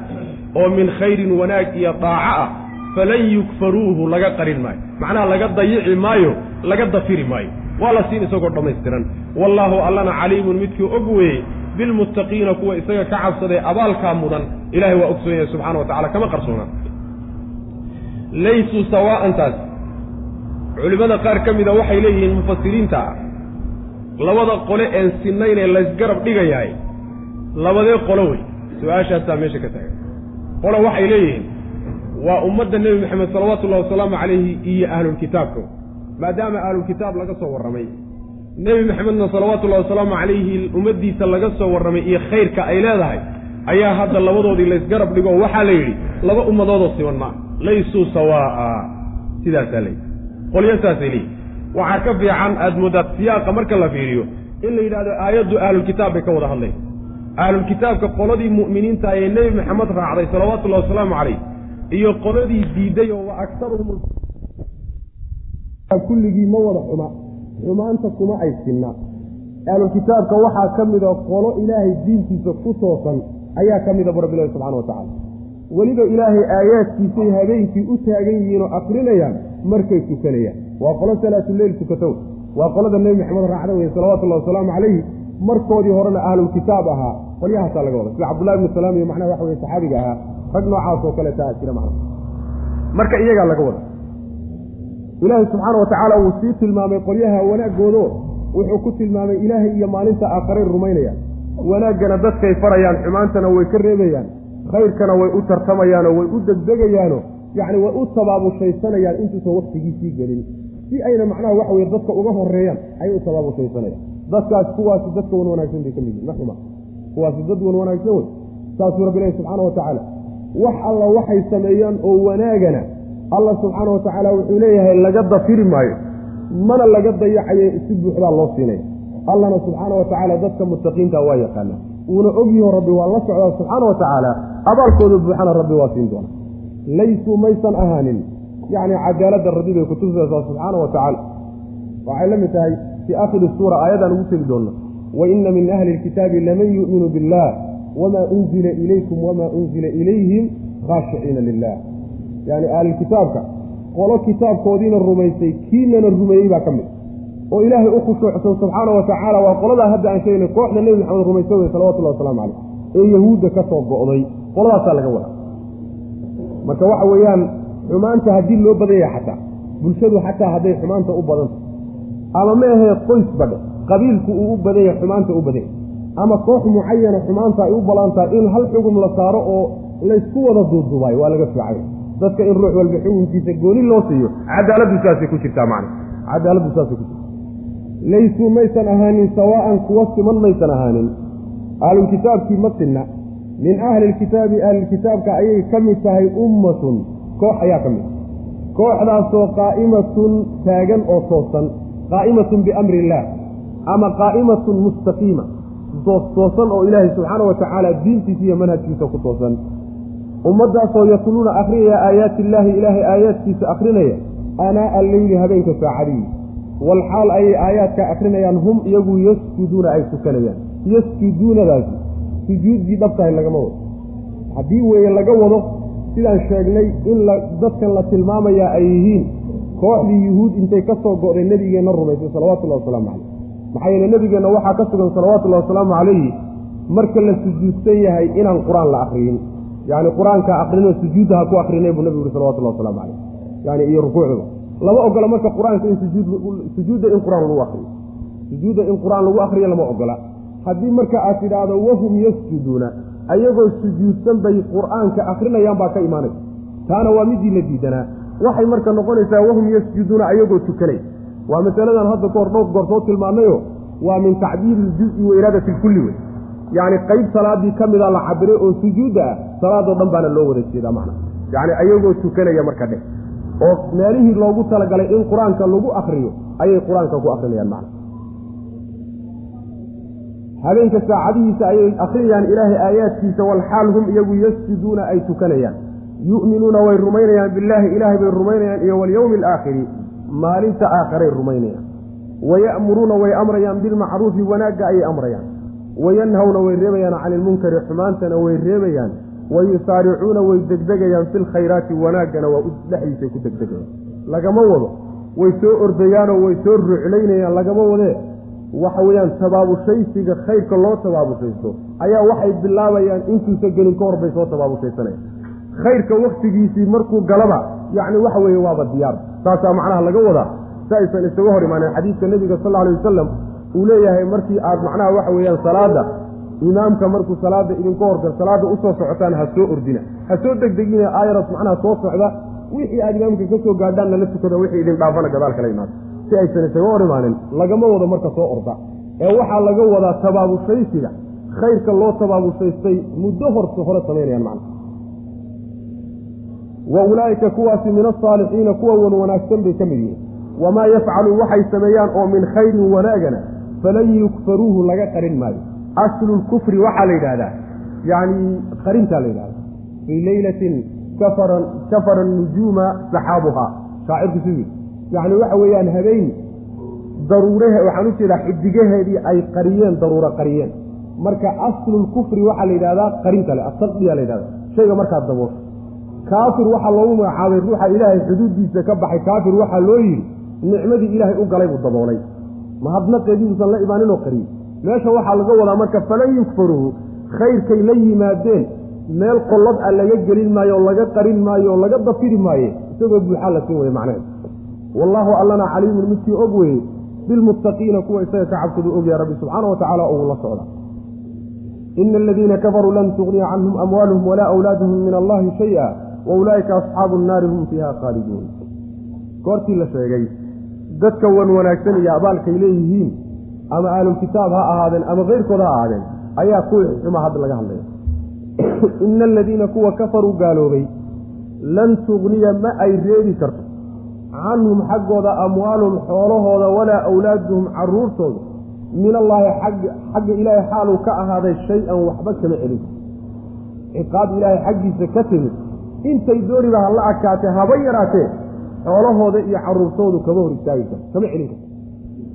oo min khayrin wanaag iyo daaco ah falan yukfaruuhu laga qarin maayo. Macnaha laga dayici maayo laga dafiri maayo. Waa la siin isagoo dhammaystiran. Wallaahu allana caliimun midkii og weeyey bilmuttaqiina kuwa isaga ka cabsaday abaalkaa mudan ilahay waa ogsoon yahay subxana wa tacala kama qarsoonaa laysuu sawaa'antaas culimmada qaar ka mida waxay leeyihiin mufasiriinta ah labada qole een sinaynee laysgarab dhigayahay labadee qolo wey. Su'aashaasaa meesha ka taagan. Qolo waxay leeyihiin waa ummadda nebi maxamed salawaatullahi wasalaamu calayhi iyo ahlulkitaabka maadaama ahlulkitaab laga soo warramay nebi maxamedna salawaatullahi wasalaamu calayhi ummaddiisa laga soo warramay iyo khayrka ay leedahay ayaa hadda labadoodii laysgarab dhigo. Waxaa la yidhi laba ummadoodoo siman maa laysuu sawaa'a. Sidaasaa layidhi qolyo saasay leeyihi waxaa ka fiican aada moodaad siyaaqa marka la fiiriyo. In la yidhahdo aayaddu ahlulkitaab bay ka wada hadlaysa ahlulkitaabka qoladii mu'miniinta ee nebi maxamed raacday salawaatullahi wasalaamu calayh iyo qoladii diidday oo wa aktaruhum kulligii ma wada xuma xumaanta kuma ay sinna ahlulkitaabka waxaa ka mida qolo ilaahay diintiisa ku toosan ayaa ka mida bu rabbilahi subxana wa tacala weliba ilaahay aayaadkiisay habeenkii u taagan yihiin oo akrinayaan markay tukanayaan waa qolo salaatuleyl tukatow waa qolada nebi maxamed raacda weye salawatullahi wasalaamu calayhi. Markoodii horena ahlulkitaab ahaa. Qolyahaasaa laga wada sida cabdullahi ibnu salaam iyo macnaha waxa weye saxaabiga ahaa. Rag noocaas oo kaleeta a jira macna marka iyagaa laga wada ilaahay subxaana wa tacaala wuu sii tilmaamay qolyaha wanaaggoodo. Wuxuu ku tilmaamay ilaahay iyo maalinta aakharay rumaynayaan. Wanaaggana dadkay farayaan xumaantana way ka reebayaan. Khayrkana way u tartamayaanoo way u degdegayaano yacni way u tabaabushaysanayaan intuusan waktigiisii gelin si ayna macnaha waxa weye dadka uga horeeyaan ayay u tabaabushaysanayaan dadkaas kuwaasi dadka wan wanaagsan bay ka mid yihiin ma xuma kuwaasi dad wan wanaagsan wey. Saasuu rabbi ilahi subxaana wa tacaala wax alla waxay sameeyaan oo wanaagana allah subxaana wa tacaala wuxuu leeyahay laga dafiri maayo. Mana laga dayacayo si buuxdaa loo siinaya allahna subxaana wa tacaala dadka muttaqiinta waa yaqaana uuna ogyaho rabbi waa la socdaa subxaana wa tacaala abaalkooda buuxana rabbi waa siin doona laysuu maysan ahaanin yacni cadaaladda rabbi bay kutusaysaa subxaana wa tacaala. Waxay la mid tahay fii aakhiri suura aayadaan ugu tegi doonna. Wa ina min ahli lkitaabi laman yu'minu billah wamaa unzila ilaykum wamaa unzila ilayhim khaashiciina lilah yani ahlulkitaabka qolo kitaabkoodiina rumaysay kiinana rumeeyey baa ka mid. Oo ilaahay u khushuucsan subxaana wa tacaala waa qoladaa hadda aan sheegnay kooxda nebi maxamed rumaysa wey salawatullahi wasalaamu caleyh ee yahuudda ka soo go'day. Qoladaasaa laga wadaa. Marka waxa weeyaan xumaanta haddii loo badan yahay xataa. Bulshadu xataa hadday xumaanta u badanta ama ma ahee qoys badhe qabiilku uu u badan yahay xumaanta u badan yahay ama koox mucayana xumaanta ay u balantahay in hal xugum la saaro oo laysku wada duuduubaayo waa laga fiicay dadka in ruux walba xukunkiisa gooni loo siiyo cadaaladdu saasay ku jirtaa macna. Cadaaladdu saasay ku jirta laysuu maysan ahaanin sawaa'an kuwa siman maysan ahaanin. Ahlulkitaabkii ma sinna. Min ahli lkitaabi ahlilkitaabka ayay ka mid tahay ummatun koox ayaa ka mid kooxdaasoo qaa'imatun taagan oo toosan qaa'imatun biamri illaah ama qaa'imatun mustaqiima toosan oo ilaahay subxaana wa tacaala diintiisa iyo manhajkiisa ku toosan. Ummaddaasoo yatluuna akrinaya aayaati illaahi ilaahay aayaadkiisa akrinaya anaa'a alleyli habeenka saacadihi walxaal ayay aayaadka akrinayaan hum iyagu yasjuduuna ay tukanayaan. Yasjuduunadaasi sujuuddii dhabtahay lagama wado. Haddii weeye laga wado sidaan sheegnay in dadkan la tilmaamayaa ay yihiin kooxdii yuhuud intay ka soo go'day nebigeenna rumaysay salawatullahi wasalaamu caleyh maxaa yeele nebigeenna waxaa ka sugan salawatullahi wasalaamu calayhi marka la sujuudsan yahay inaan qur'aan la akriyin yacni qur'aanka akrinoo sujuudda ha ku akrinay buu nebigu yihi salawatullahi wasalaamu caleyh yani iyo rukuucduba lama ogola marka qur'aanka in sujuudda in qur'aan lagu akriyo sujuudda in qur'aan lagu akriyo lama ogola. Haddii marka aad tidhaahdo wahum yasjuduuna ayagoo sujuudsan bay qur'aanka akrinayaan baa ka imaanaysa taana waa midii la diidanaa. Waxay marka noqonaysaa wahum yasjuduuna ayagoo tukanay. Waa masaladan hadda kahor dhowr goor soo tilmaanayo waa min tacbiiri iljuzi wa iraadati lkulli wey. Yacni qayb salaadii ka mida la cabiray oo sujuudda ah salaadoo dhan baana loo wada jeedaa macna. Yacni ayagoo tukanaya marka dheh. Oo meelihii loogu talagalay in qur'aanka lagu akriyo ayay qur'aanka ku akrinayaan macna habeenka saacadihiisa ayay akrinayaan ilaahay aayaadkiisa walxaal hum iyagu yasjuduuna ay tukanayaan. Yu'minuuna way rumaynayaan billaahi ilaahay bay rumaynayaan iyo walyowmi alaakhiri maalinta aakharay rumaynayaan. Waya'muruuna way amrayaan bilmacruufi wanaagga ayay amrayaan. Wayanhawna way reebayaan cani ilmunkari xumaantana way reebayaan. Wayusaaricuuna way degdegayaan fi lkhayraati wanaaggana waa dhexdiisay ku degdegayaan. Lagama wado way soo ordayaanoo way soo ruclaynayaan lagama wadee waxa weeyaan tabaabushaysiga khayrka loo tabaabushaysto ayaa waxay bilaabayaan intuusa gelin ka hor bay soo tabaabushaysanayaan khayrka wakhtigiisii markuu galaba yacni waxa weeye waaba diyaar. Saasaa macnaha laga wadaa si aysan isaga hor imaaneen xadiidka nebiga sal alay wasalam uu leeyahay markii aad macnaha waxa weeyaan salaada imaamka markuu salaada idinka horgar salaada u soo socotaan ha soo ordina. Ha soo degdegina ayaras macnaha soo socda wixii aad imaamka ka soo gaadhaan nala tukada wixii idin dhaafana gadaal kala imaado si aysan isaga hor lagama wado marka soo orda. Ee waxaa laga wadaa tabaabushaysiga. Khayrka loo tabaabushaystay muddo horta hore samaynayaan macna. Wa ulaa'ika kuwaasi min asaalixiina kuwa wan wanaagsan bay ka mid yihiin. Wamaa yafcalu waxay sameeyaan oo min khayrin wanaagana falan yukfaruuhu laga qarin maayo. Aslu lkufri waxaa la yidhahdaa yacni qarintaa la yidhahda fii leylatin kafara nujuuma saxaabuhaa shaacirku sidii yacni waxa weeyaan habeen daruurahe waxaan u jeedaa xidigaheedii ay qariyeen daruuro qariyeen. Marka aslulkufri waxaa la yidhahdaa qarinta le asaqdiyaa la yidhahda shayga markaad daboosho kaafir waxaa loogu magacaabay ruuxa ilaahay xuduuddiisa ka baxay. Kaafir waxaa loo yidhi nicmadii ilaahay u galay buu daboolay. Mahadnaqeedii uusan la imaaninoo qariyey meesha waxaa laga wadaa marka falan yukfaruhu khayrkay la yimaadeen. Meel qollad a laga gelin maayo oo laga qarin maayo oo laga dafiri maaye. Isagoo buuxaa la siin weye macneed wallaahu allana caliimun midkii og weye bilmuttaqiina kuwa isaga ka cabsadu ogyaha rabbi subxaana wa tacaala uu la socda. Ina aladiina kafaruu lan tugniya canhum amwaaluhum walaa awlaaduhum min allahi shay-a wa asxaabu nnaari hum fiiha khaaliduun. Goortii la sheegay dadka wan wanaagsan iyo abaalkay leeyihiin ama ahlulkitaab ha ahaadeen ama keyrkood ha ahaadeen ayaa kuwii xuma hadda laga hadlaya ina aladiina kuwa kafaruu gaaloobay lan tugniya ma ay reebi karto canhum xaggooda amwaaluhum xoolahooda walaa awlaaduhum caruurtooda. Min allaahi xagga ilaahay xaaluu ka ahaaday shay-an waxba kama celin. Ciqaab ilaahay xaggiisa ka timid intay dooniba ha la adkaatee haba yaraatee xoolahooda iyo caruurtoodu kama hor istaagi karto kama celin karto.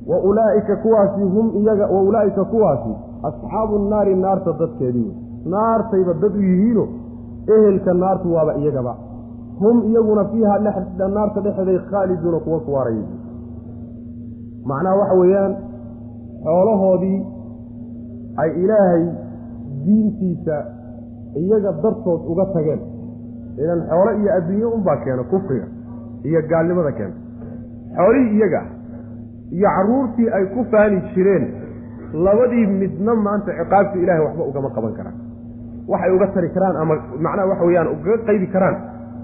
Wa ulaa'ika kuwaasi hum iyaga wa ulaa'ika kuwaasi asxaabu naari naarta dadkeedii naartayba dad u yihiino ehelka naartu waaba iyagaba hum iyaguna fiiha naarta dhexeeday khaaliduuna kuwa ku waaraya macnaha waxa weeyaan xoolahoodii ay ilaahay diintiisa iyaga dartood uga tageen. Idan xoolo iyo adduunye unbaa keena kufriga iyo gaalnimada keena. Xoolihii iyaga iyo carruurtii ay ku faani jireen labadii midna maanta ciqaabta ilaahay waxba ugama qaban karaan. Waxay uga tari karaan ama macnaha waxa weeyaan ugaga qaybi karaan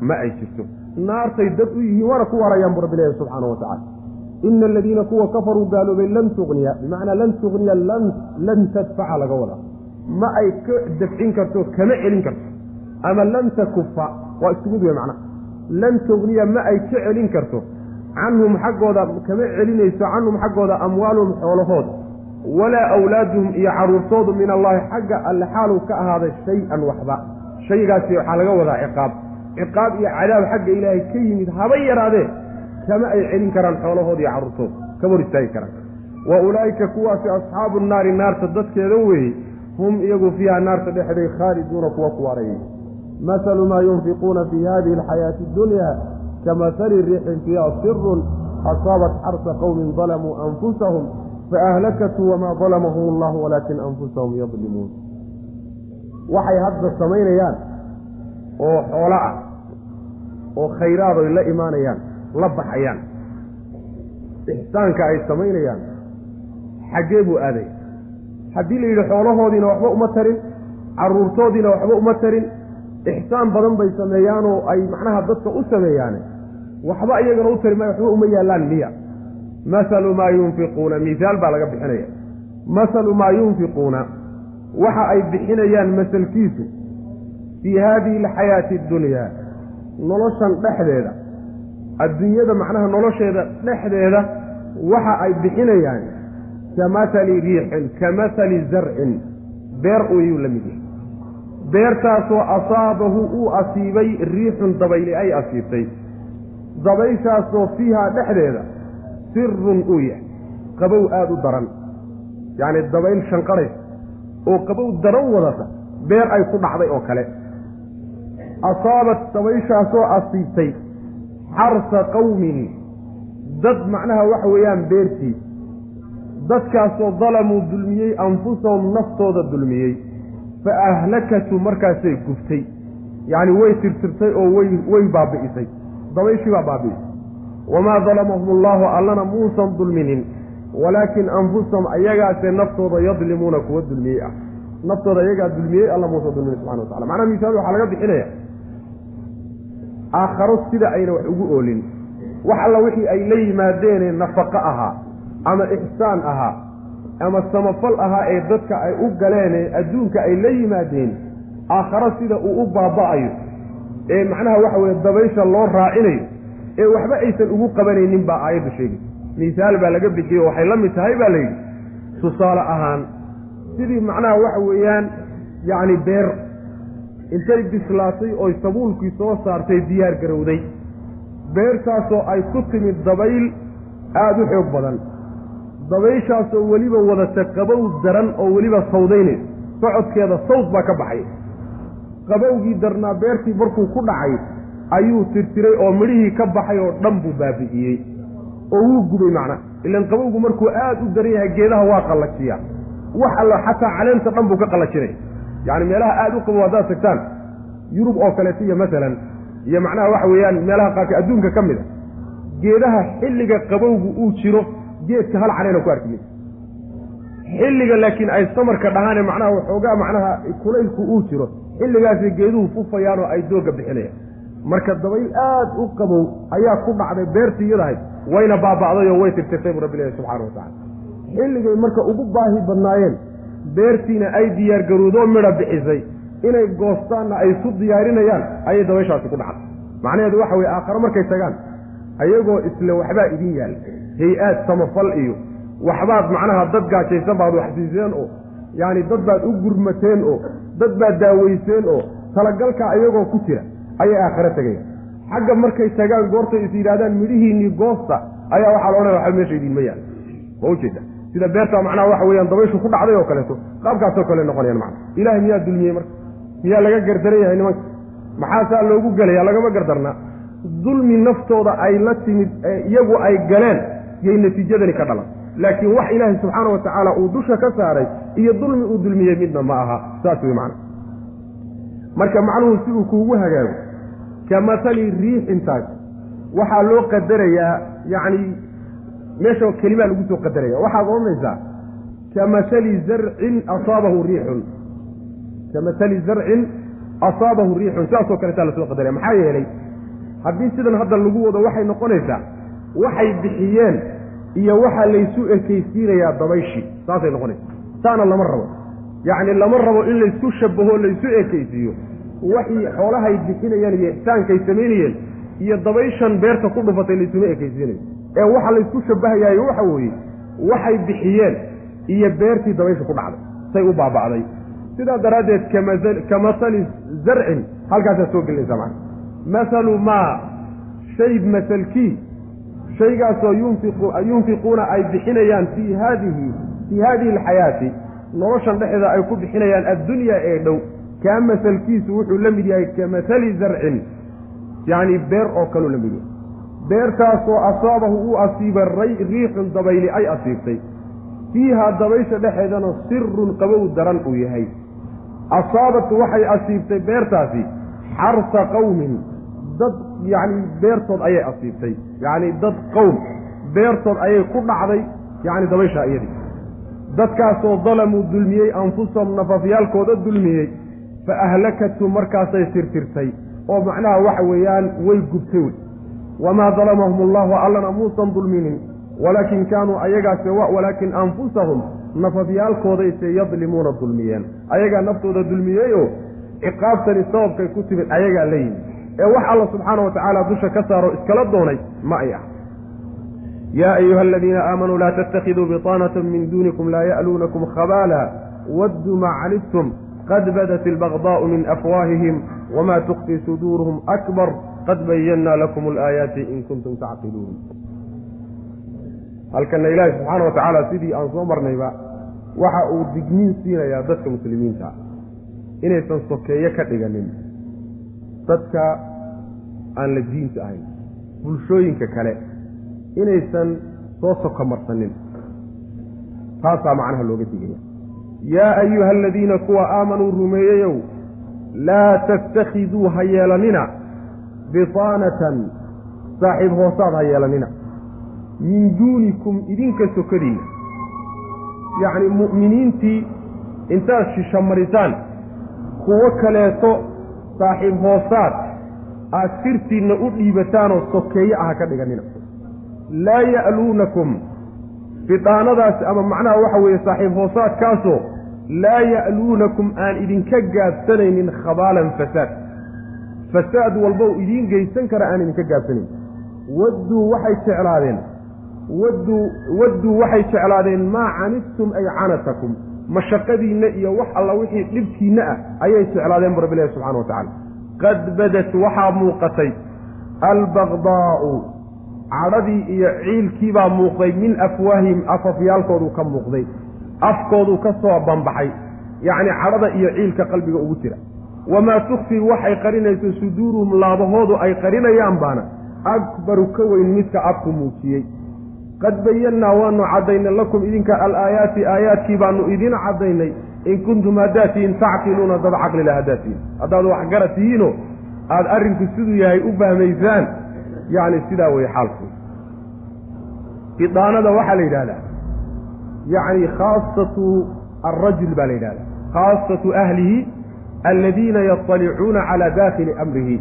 ma ay jirto. Naartay dad u yihiin waana ku waarayaan bu rabbi ilahi subxaana wa tacala ina aladiina kuwa kafaruu gaaloobay lan tugniya bimacnaa lan tugniya lan tadfaca laga wadaa. Ma ay ka dafcin karto kama celin karto. Ama lan takufa waa isku mid wey macnaha lan tugniya ma ay ka celin karto. Canhum xaggooda kama celinayso canhum xaggooda amwaaluhum xoolahooda. Walaa awlaaduhum iyo carruurtoodu min allahi xagga alle xaaluu ka ahaaday shay-an waxba. Shaygaasi waxaa laga wadaa ciqaab ciqaab iyo cadaab xagga ilaahay ka yimid haba yaraadee kama ay celin karaan xoolahooda iyo carruurtooda kama hor istaagi karaan. Wa ulaa'ika kuwaasi asxaabu nnaari naarta dadkeeda weeye hum iyagu fiiha naarta dhexday khaaliduuna kuwa ku waarayay mahalu maa yunfiquuna fii hadihi alxayaati addunya kamahali riixin fiiha sirun asaabat xarsa qowmin dalamuu anfusahum faahlakatuu wamaa dalamahum allahu walaakin anfusahum yadlimuun. Waxay hadda samaynayaan oo xoolo ah oo khayraad oy la imaanayaan la baxayaan ixsaanka ay samaynayaan xaggee buu aadaya haddii la yidhi xoolahoodiina waxba uma tarin carruurtoodiina waxba uma tarin ixsaan badan bay sameeyaanoo ay macnaha dadka u sameeyaane waxba iyagana u tari maayo waxba uma yaallaan miya. Mahalu maa yunfiquuna mihaal baa laga bixinaya. Mahalu maa yunfiquuna waxa ay bixinayaan masalkiisu fii haadihi alxayaati addunyaa noloshan dhexdeeda adduunyada macnaha nolosheeda dhexdeeda waxa ay bixinayaan ka mahali riixin ka mahali zarcin beer uyuu la mid yahay. Beertaasoo asaabahu uu asiibay riixun dabayli ay asiibtay. Dabayshaasoo fiihaa dhexdeeda sirun uu yahay. Qabow aada u daran yacni dabayl shanqaraysa oo qabow daran wadata beer ay ku dhacday oo kale asaabat dabayshaasoo asiibtay xarsa qowmin dad macnaha waxa weeyaan beertii. Dadkaasoo dalamuu dulmiyey anfusahum naftooda dulmiyey. Fa ahlakatu markaasay guftay. Yacni way tirtirtay oo way way baabi'isay. Dabayshii baa baabi'isay. Wamaa dalamahum allaahu allana muusan dulminin. Walaakin anfusahum ayagaasee naftooda yadlimuuna kuwa dulmiyey ah. Naftooda ayagaa dulmiyey alla muusan dulminin subxana wa tacala macnaha misaal waxaa laga bixinaya aakharo sida ayna wax ugu oolin. Wax alla wixii ay la yimaadeenee nafaqo ahaa ama ixsaan ahaa ama samafal ahaa ee dadka ay u galeenee adduunka ay la yimaadeen aakharo sida uu u baaba'ayo ee macnaha waxa weeye dabaysha loo raacinayo ee waxba aysan ugu qabanaynin baa aayaddu sheegay. Misaal baa laga bixiyey oo waxay la mid tahay baa layidhi tusaale ahaan sidii macnaha waxa weeyaan yacni beer intay bislaatay oy sabuulkii soo saartay diyaar garowday. Beertaasoo ay ku timid dabayl aada u xoog badan. Dabayshaasoo weliba wadata qabow daran oo weliba sawdaynaysa socodkeeda sawd baa ka baxay. Qabowgii darnaa beertii markuu ku dhacay ayuu tirtiray oo midhihii ka baxay oo dhan buu baabi'iyey. Oo wuu gubay macna. Ilan qabowgu markuu aada u daran yahay geedaha waa qallajiyaa wax alla xataa caleenta dhan buu ka qallajinay yacni meelaha aada u qabow haddaad tagtaan. Yurub oo kaleeto iyo masalan iyo macnaha waxa weeyaan meelaha qaarka adduunka ka mid a. Geedaha xilliga qabowgu uu jiro geedka hal caleena ku arki xilliga laakiin ay samarka dhahaane macnaha waxoogaa macnaha kulaylku uu jiro xilligaasay geeduhu fufayaan oo ay doogga bixinayaan. Marka dabayl aad u qabow ayaa ku dhacday beertii iyadahay wayna baaba'day oo way tirtirtay bu rabbi ilahi subxana wa tacala xilligay marka ugu baahi badnaayeen beertiina ay diyaargarowdoo midha bixisay inay goostaanna ay isu diyaarinayaan ayay dabayshaasi ku dhacday. Macnaheedu waxa weye aakhare markay tagaan ayagoo isle waxbaa idin yaalla hay'aad samafal iyo waxbaad macnaha dad gaajaysan baad waxsiiseen oo yacni dad baad u gurmateen oo dad baad daaweyseen oo talagalka iyagoo ku jira ayay aakhare tegayaan xagga markay tagaan goortay is yidhahdaan midhihiinnii goosta ayaa waxaa la odhanaya waxba meesha idiinma yaalla ma ujeeda sida beertaa macnaha waxa weeyaan dabayshu ku dhacday oo kaleeto qaabkaasoo kale noqonayaan macna ilahay miyaa dulmiyey marka? Miyaa laga gardaran yahay nimanka maxaasaa loogu gelaya lagama gardarnaa dulmi naftooda ay la timid iyagu ay galeen yay natiijadani ka dhalan. Laakiin wax ilaahay subxaana wa tacaala uu dusha ka saaray iyo dulmi uu dulmiyey midna ma aha. Saas wey macna marka macnuhu si uu kuugu hagaago ka mathali riixintaas waxaa loo qadarayaa yacni meesha kelimaa lagu soo qadaraya. Waxaad odhanaysaa ka mathali zarcin asaabahu riixun. Ka mathali zarcin asaabahu riixun. Sidaasoo kaleetaa la soo qadaraya maxaa yeelay haddii sidan hadda lagu wado waxay noqonaysaa waxay bixiyeen iyo waxaa laysu ekaysiinayaa dabayshii saasay noqonaysa taana lama rabo. Yacni lama rabo in laysku shabaho laysu ekaysiiyo. Waxii xoolahay bixinayaan iyo ixsaankay samaynayeen iyo dabayshan beerta ku dhufatay laysuma ekaysiinayo ee waxa laysku shabahayaayo waxa weeye waxay bixiyeen iyo beertii dabaysha ku dhacday say u baaba'day. Sidaa daraaddeed ka masali zarcin halkaasaa soo gelinaysa macana mahalu maa shay masalkii shaygaasoo yunfiquuna ay bixinayaan fii haadihi fii haadihi alxayaati noloshan dhexeeda ay ku bixinayaan addunyaa ee dhow. Kaa masalkiisu wuxuu la mid yahay ka masali zarcin yacni beer oo kaluu la mid yahay beertaasoo asaabahu uu asiibay riixun dabayli ay asiibtay. Fiihaa dabaysha dhexeedana sirun qabow daran uu yahay. Asaabat waxay asiibtay beertaasi xarsa qowmin dad yacni beertood ayay asiibtay. Yacni dad qowm beertood ayay ku dhacday yacni dabayshaa iyadii dadkaasoo dalamuu dulmiyey anfusahum nafafyaalkooda dulmiyey. Fa ahlakatu markaasay tirtirtay. Oo macnaha waxa weeyaan way gubtay wey wamaa dalamahum allahu allana muusan dulminin walaakin kaanuu ayagaase walaakin anfusahum nafafyaalkoodayse yadlimuuna dulmiyeen ayagaa naftooda dulmiyeyoo ciqaabtani sababkay ku timid ayagaa la yimid ee wax alla subxaana wa tacaala dusha ka saaro iskala doonay ma ay ah yaa ayuha aladiina aamanuu laa tattakhiduu biطaanata min duunikum laa ya'luunakum khabaala wadduu maa canidtum qad badat albagdaa'u min afwaahihim wma tukfii suduuruhum akbar qad bayannaa lakum alaayaati in kuntum tacqiluun halkana ilaahi subxaana wa tacaala sidii aan soo marnayba waxa uu digniin siinayaa dadka muslimiinta inaysan sokeeye ka dhiganin dadka aan la diinta ahayn bulshooyinka kale inaysan soo soko marsanin taasaa macnaha looga digaya yaa ayuha aladiina kuwa aamanuu rumeeyeyow laa tattakhiduu ha yeelanina bitaanatan saaxiib hoosaad ha yeelanina min duunikum idinka sokadiina yacni mu'miniintii intaad shisha marisaan kuwo kaleeto saaxiib hoosaad aad sirtiinna u dhiibataanoo sokeeye aha ka dhiganina. Laa ya'luunakum bidaanadaas ama macnaha waxa weeye saaxiib hoosaadkaasoo laa ya'luunakum aan idinka gaabsanaynin khabaalan fasaad. Fasaad walbow idiin geysan kara aan idinka gaabsanayn. Wadduu waxay jeclaadeen. Wadduu wadduu waxay jeclaadeen maa canidtum ay canatakum. Mashaqadiinna iyo wax alla wixii dhibkiinna ah ayay jeclaadeen bu rabbilahi subxana wa tacala qad badat waxaa muuqatay albaqdaa'u cadhadii iyo ciilkiibaa muuqday min afwaahihim afafyaalkooduu ka muuqday afkooduu ka soo bambaxay yacni cadhada iyo ciilka qalbiga ugu jira. Wamaa tukfii waxay qarinayso suduuruhum laabahoodu ay qarinayaan baana akbaru ka weyn midka afku muujiyey. Qad bayannaa waanu caddaynay lakum idinka alaayaati aayaadkii baanu idin caddaynay. In kuntum haddaad tihiin tacqiluuna dad caqlila haddaad tihiin haddaad waxgara tihiinoo aada arrinku siduu yahay u fahmaysaan yacni sidaa weye xaalku. Bidaanada waxaa la yidhahdaa yacni khaasatu alrajul baa la yidhahdaa khaasatu ahlihi aladiina yatalicuuna calaa daakhili amrihi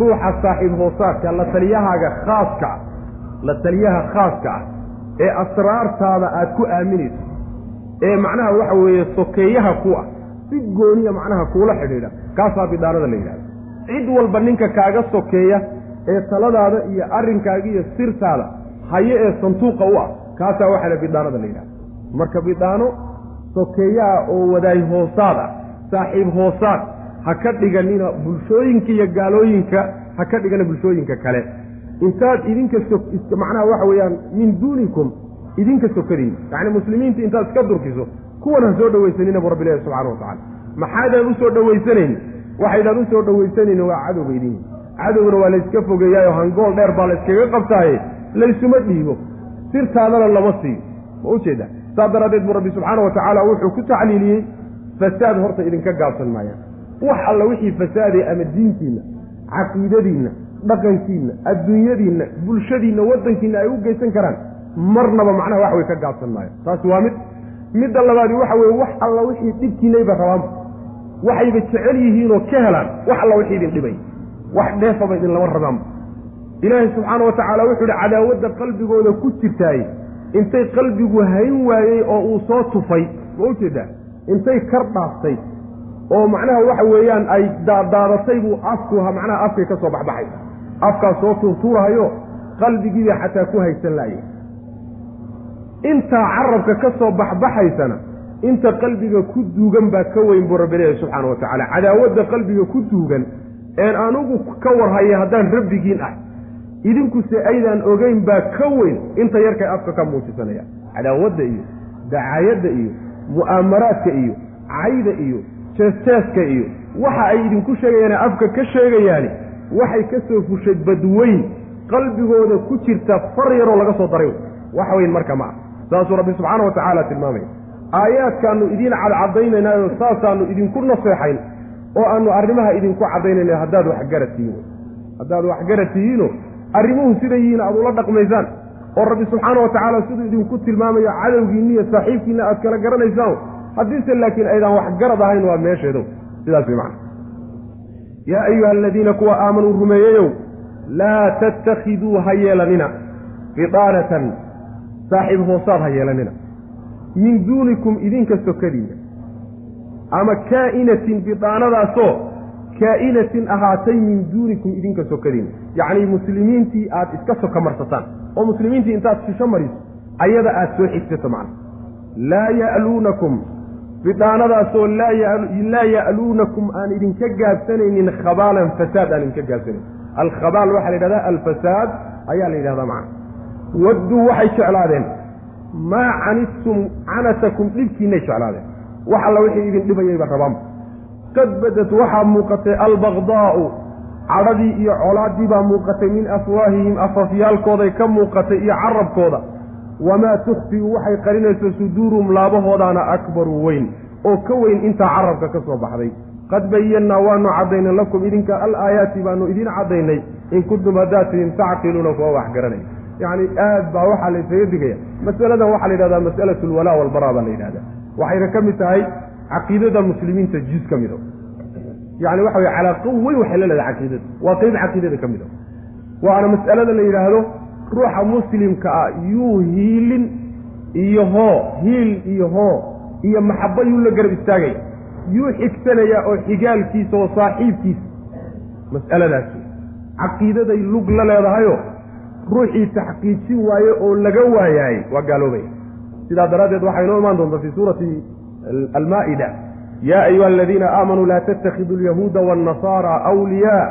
ruuxa saaxiib hoosaadka la taliyahaaga khaaska ah la taliyaha khaaska ah ee asraartaada aad ku aaminayso ee macnaha waxa weeye sokeeyaha ku ah si gooniya macnaha kuula xidhiidha kaasaa bidaanada la yidhahda cid walba ninka kaaga sokeeya ee taladaada iyo arrinkaaga iyo sirtaada haye ee santuuqa u ah kaasaa waxaa bidaanada la yidhahda marka bidaano sokeeyaha oo wadaay hoosaad ah saaxiib hoosaad ha ka dhiganina bulshooyinka iyo gaalooyinka ha ka dhigana bulshooyinka kale. Intaad idinka so macnaha waxa weeyaan min duunikum idinka sokadiin yacni muslimiinta intaad iska durkiso kuwan ha soo dhawaysanina bu rabbi ilahi subxana wa tacala maxaydaan u soo dhawaysanayni? Waxaydaan u soo dhawaysanayni waa cadowga idin. Cadowgana waa layska fogeeyaayo hangool dheer baa layskaga qabtaaye laysuma dhiibo. Sirtaadana lama siiyo ma ujeeda saas daraaddeed buu rabbi subxaana wa tacaala wuxuu ku tacliiliyey fasaad horta idinka gaabsan maayaan wax alla wixii fasaaday ama diintiinna caqiidadiinna dhaqankiinna adduunyadiinna bulshadiinna waddankiinna ay u geysan karaan marnaba macnaha wax way ka gaabsan maayo taasi waa mid midda labaadi waxa weye wax alla wixii dhibkiinayba rabaanba waxayba jecel yihiinoo ka helaan wax alla wixii idin dhibay. Wax dheefaba idin lama rabaanba ilaahay subxaana wa tacaala wuxuu ihi cadaawadda qalbigooda ku jirtaaye intay qalbigu hayn waayey oo uu soo tufay ma u jeedaa intay kar dhaaftay oo macnaha waxa weeyaan ay daadaadatay buu afku macnaha afkay ka soo baxbaxay. Afkaas soo tuurtuurahayo qalbigiibaa xataa ku haysan laayay intaa carabka ka soo baxbaxaysana inta qalbiga ku duugan baa ka weyn buu rabbi leeyahay subxaana wa tacaala. Cadaawadda qalbiga ku duugan een anugu ka warhaya haddaan rabbigiin ah idinkuse aydaan ogeyn baa ka weyn inta yarkay afka ka muujisanaya. Cadaawadda iyo dacaayadda iyo mu'aamaraadka iyo cayda iyo jeesteeska iyo waxa ay idinku sheegayaane afka ka sheegayaani waxay ka soo fushay badweyn. Qalbigooda ku jirta far yaroo laga soo daray. Wax weyn marka ma ah saasuu rabbi subxaana wa tacaala tilmaamaya aayaadkaannu idiin cadcadaynaynaayo saasaannu idinku naseexayn oo aannu arrimaha idinku caddaynayna haddaad waxgarad tihiin. Haddaad waxgarad tihiino arrimuhu siday yihiin aad ula dhaqmaysaan oo rabbi subxaana wa tacaala siduu idinku tilmaamayo cadowgiinna iyo saaxiibkiinna aad kala garanaysaan haddiise laakiin aydaan waxgarad ahayn waa meesheedo sidaas way macana yaa ayuha aladiina kuwa aamanuu rumeeyeyow laa tattakhiduu ha yeelanina bidaanatan saaxiib hoosaad ha yeelanina min duunikum idinka sokadiina ama kaa'inatin bidaanadaasoo kaa'inatin ahaatay min duunikum idinka sokadiina yacnii muslimiintii aad iska soka marsataan. Oo muslimiintii intaad shisho mariso ayada aad soo xigsato macna. Laa ya'luunakum. Bidaanadaasoo laa ya'luunakum aan idinka gaabsanaynin khabaalan fasaad aan idinka gaabsanayn alkhabaal waxaa la yidhahdaa alfasaad ayaa la yidhahdaa macna. Wadduu waxay jeclaadeen. Maa canidtum canatakum dhibkiinay jeclaadeen. Wax alla wixii idin dhibayayba rabaanba qad badad waxaa muuqatay albaqdaa'u cadhadii iyo colaaddii baa muuqatay min afwaahihim afafyaalkooday ka muuqatay iyo carabkooda. Wamaa tukhfiu waxay qarinayso suduurum laabahoodaana akbaru weyn oo ka weyn intaa carabka ka soo baxday. Qad bayannaa waanu caddaynay lakum idinka al aayaati baanu idiin caddaynay. In kuntum haddaad tidin tacqiluuna kuwa wax garanay yacni aad baa waxaa la isaga digaya. Masaladan waxaa la yidhahdaa mas'alatu alwalaa walbaraa baa la yidhahdaa. Waxayna ka mid tahay caqiidada muslimiinta juz ka mido yacni waxa weye calaaqo weyn waxay la leedahay caqiidada. Waa qeyb caqiidada ka mida waana mas'alada la yidhaahdo ruuxa muslimka ah yuu hiilin iyo hoo hiil iyo hoo iyo maxabo yuu la garab istaagaya yuu xigsanayaa oo xigaalkiisa oo saaxiibkiisa. Mas'aladaasi. Caqiidaday lug la leedahayo ruuxii taxqiijin waaye oo laga waayaayey waa gaaloobaya sidaa daraaddeed waxay inoo imaan doontaa fii suurati almaa'ida yaa ayuha aladiina aamanuu laa tattakhiduu alyahuuda waannasaara awliyaa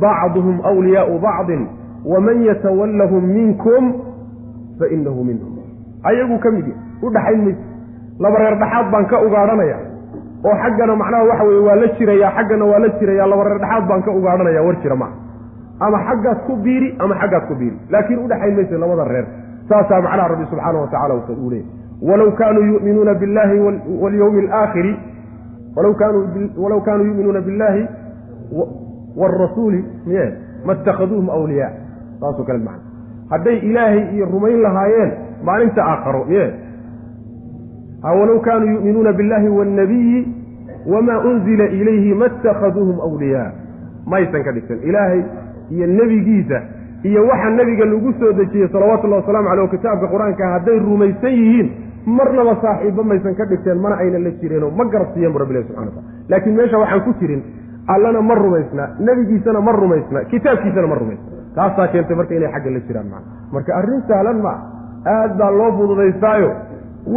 bacduhum awliyaau bacdin waman yatawallahum minkum fainahu minhum ayaguu ka mid u dhaxayn mayse laba reer dhaxaad baan ka ugaadhanaya oo xaggana macnaha waxa weye waa la jirayaa xaggana waa la jirayaa laba reer dhaxaad baan ka ugaadhanaya war jira maaha ama xaggaas ku biiri ama xaggaas ku biiri laakiin u dhaxayn mayse labada reer saasaa macnaha rabbi subxaana wa tacala uu leeyay walaw kaanuu yuminuuna billahi walyawmi alaakhiri walaw kaanuu walaw kaanuu yu'minuuna billahi waalrasuuli miye ma itakhaduuhum awliyaa saasoo kale macna hadday ilaahay iyo rumayn lahaayeen maalinta aakharo miye walow kaanuu yu'minuuna biاllahi waاnnabiyi wamaa unzila ilayhi ma اtakhaduuhum awliyaa maysan ka dhigsan ilaahay iyo nebigiisa iyo waxa nebiga lagu soo dejiyey salawatullahi waslamu caleyh oo kitaabka qur-aanka hadday rumaysan yihiin marnaba saaxiibba maysan ka dhigteen mana aynan la jireenoo ma garabsiiyeen bu rabbilahi subxana wataala laakiin meesha waxaan ku jirin allana ma rumaysna nebigiisana ma rumaysna kitaabkiisana ma rumaysna. Taasaa keentay marka inay xagga la jiraan maa marka arrin sahlan ma aad baa loo fududaystaayo.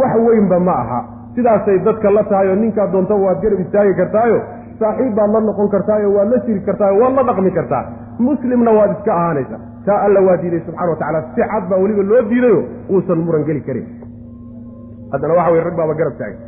Wax weynba ma aha. Sidaasay dadka la tahay oo ninkaa doontaba waad garab istaagi kartaayo saaxiib baad la noqon kartaayo waad la jiri kartaayo waad la dhaqmi kartaa. Muslimna waad iska ahaanaysaa. Taa alla waa diiday subxana wa tacala si cad baa weliba loo diidayo uusan muran geli karin haddana waxa weye rag baaba garab taagan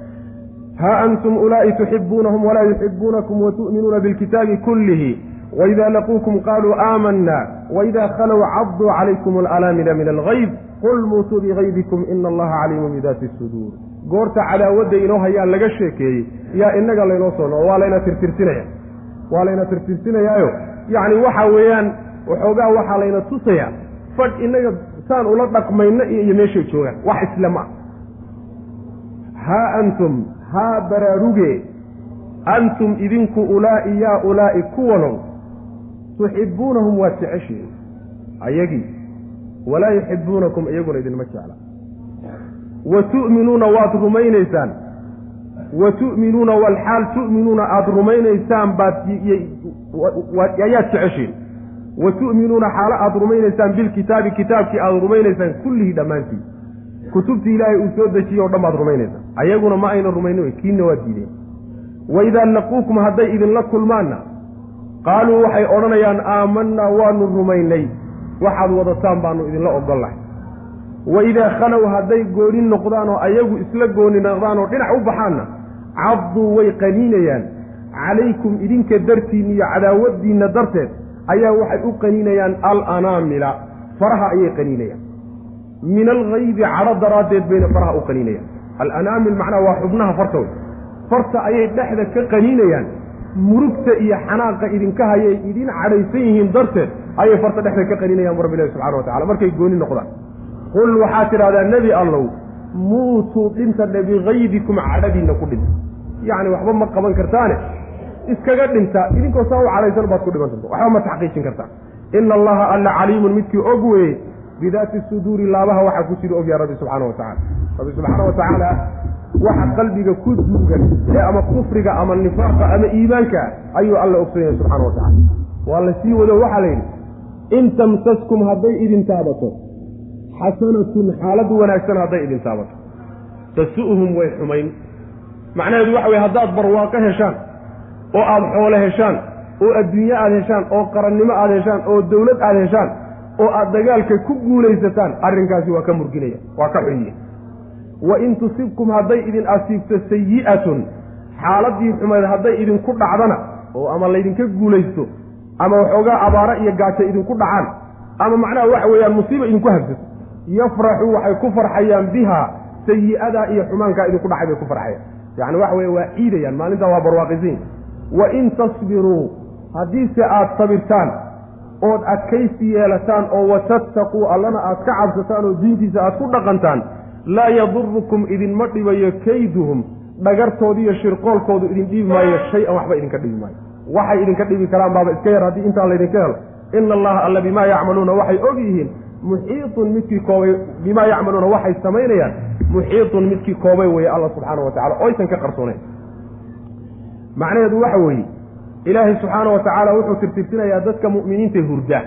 ha antum ulaa'i tuxibuunahum walaa yuxibuunakum watu'minuuna bilkitaabi kullihi. Waida laquukum qaluu aamanna. Waida khalow caduu calaykum alalaamina min algayb qul muutuu bigaydikum ina allaha caliimun bidaati suduur. Goorta cadaawadda inoo hayaan laga sheekeeyey yaa innaga laynoo soo noqo waa layna tirtirsinaya waa layna tirtirsinayaayo yacni waxa weeyaan waxoogaa waxaa layna tusayaa fadh innaga saan ula dhaqmayna iyo meeshay joogaan wax isle ma haa antum haa baraaruge antum idinku ulaa'i yaa ulaa'i kuwanow tuxibbuunahum waad jeceshihin ayagii walaa yuxibbuunakum iyaguna idinma jecla. Wa tu'minuuna waad rumaynaysaan. Wa tu'minuuna walxaal tu'minuuna aada rumaynaysaan baad ayaad jeceshihin wa tu'minuuna xaalo aada rumaynaysaan bilkitaabi kitaabkii aada rumaynaysaan kullihii dhammaantii kutubtii ilaahay uu soo dejiyey o dhan baad rumaynaysaan ayaguna ma ayna rumaynin kiinna waa diideen. Wa idaa laquukum hadday idinla kulmaanna qaaluu waxay odhanayaan aamanaa waanu rumaynay. Waxaad wadataan baanu idinla ogollahay wa idaa khalow hadday gooni noqdaan oo ayagu isla gooni noqdaan oo dhinac u baxaanna cadduu way qaniinayaan. Calaykum idinka dartiinna iyo cadaawaddiinna darteed ayaa waxay u qaniinayaan alanaamila. Faraha ayay qaniinayaan min algaydi cadho daraaddeed bayna faraha u qaniinayaan alanaamil macnaha waa xubnaha fartooda farta ayay dhexda ka qaniinayaan murugta iyo xanaaqa idinka hayay idin cadhaysan yihiin darteed ayay farta dhexda ka qaninayaan bu rabbi ilahi subxana wa tacala markay gooni noqdaan qul waxaad tidhahdaa nebi allow muutuu dhinta bikaydikum cadhadiinna ku dhinta yacni waxba ma qaban kartaane iskaga dhinta idinkoo saa u cadhaysan baad ku dhiman doonta waxba ma taxqiijin kartaan ina allaha alla caliimun midkii og weeye bidaati suduuri laabaha waxaa ku jira ogyaa rabbi subxaana wa tacala rabbi subxaana wa tacaala waxa qalbiga ku duugan ee ama kufriga ama nifaaqa ama iimaanka ayuu alla ogsan yahay subxana wa tacala waa la sii wado waxaa la yidhi in tamsaskum hadday idin taabato xasanatun xaalad wanaagsan hadday idin taabato. Tasu'hum way xumayn. Macnaheedu waxa weye haddaad barwaaqo heshaan oo aada xoole heshaan oo adduunye aada heshaan oo qarannimo aada heshaan oo dawlad aada heshaan oo aada dagaalka ku guulaysataan arrinkaasi waa ka murginaya waa ka xunye wa in tusibkum hadday idin asiibto sayi'atun xaaladdii xumeed hadday idinku dhacdana oo ama laydinka guulaysto ama waxoogaa abaaro iyo gaajo idinku dhacaan ama macnaha waxa weeyaan musiiba idinku habsato yafraxuu waxay ku farxayaan bihaa sayi'adaa iyo xumaankaa idinku dhacay bay ku farxayaan. Yacni waxa weye waa ciidayaan maalintaa waa barwaaqisiin. Wa in tasbiruu haddiise aada sabirtaan ood adkaysi yeelataan oo watattaquu allana aad ka cabsataan oo diintiisa aad ku dhaqantaan laa yadurukum idinma dhibayo kayduhum dhagartooda iyo shirqoolkoodu idin dhibi maayo shay-an waxba idinka dhibi maayo. Waxay idinka dhibi karaan baaba iska yar haddii intaan laydinka helo. Ina allaha alla bimaa yacmaluuna waxay og yihiin muxiitun midkii koobay bimaa yacmaluuna waxay samaynayaan muxiitun midkii koobay weeye alla subxaana wa tacala oysan ka qarsoonayn macnaheedu waxa weeye ilaahay subxaana wa tacaala wuxuu tirtirtinayaa dadka mu'miniinta hurda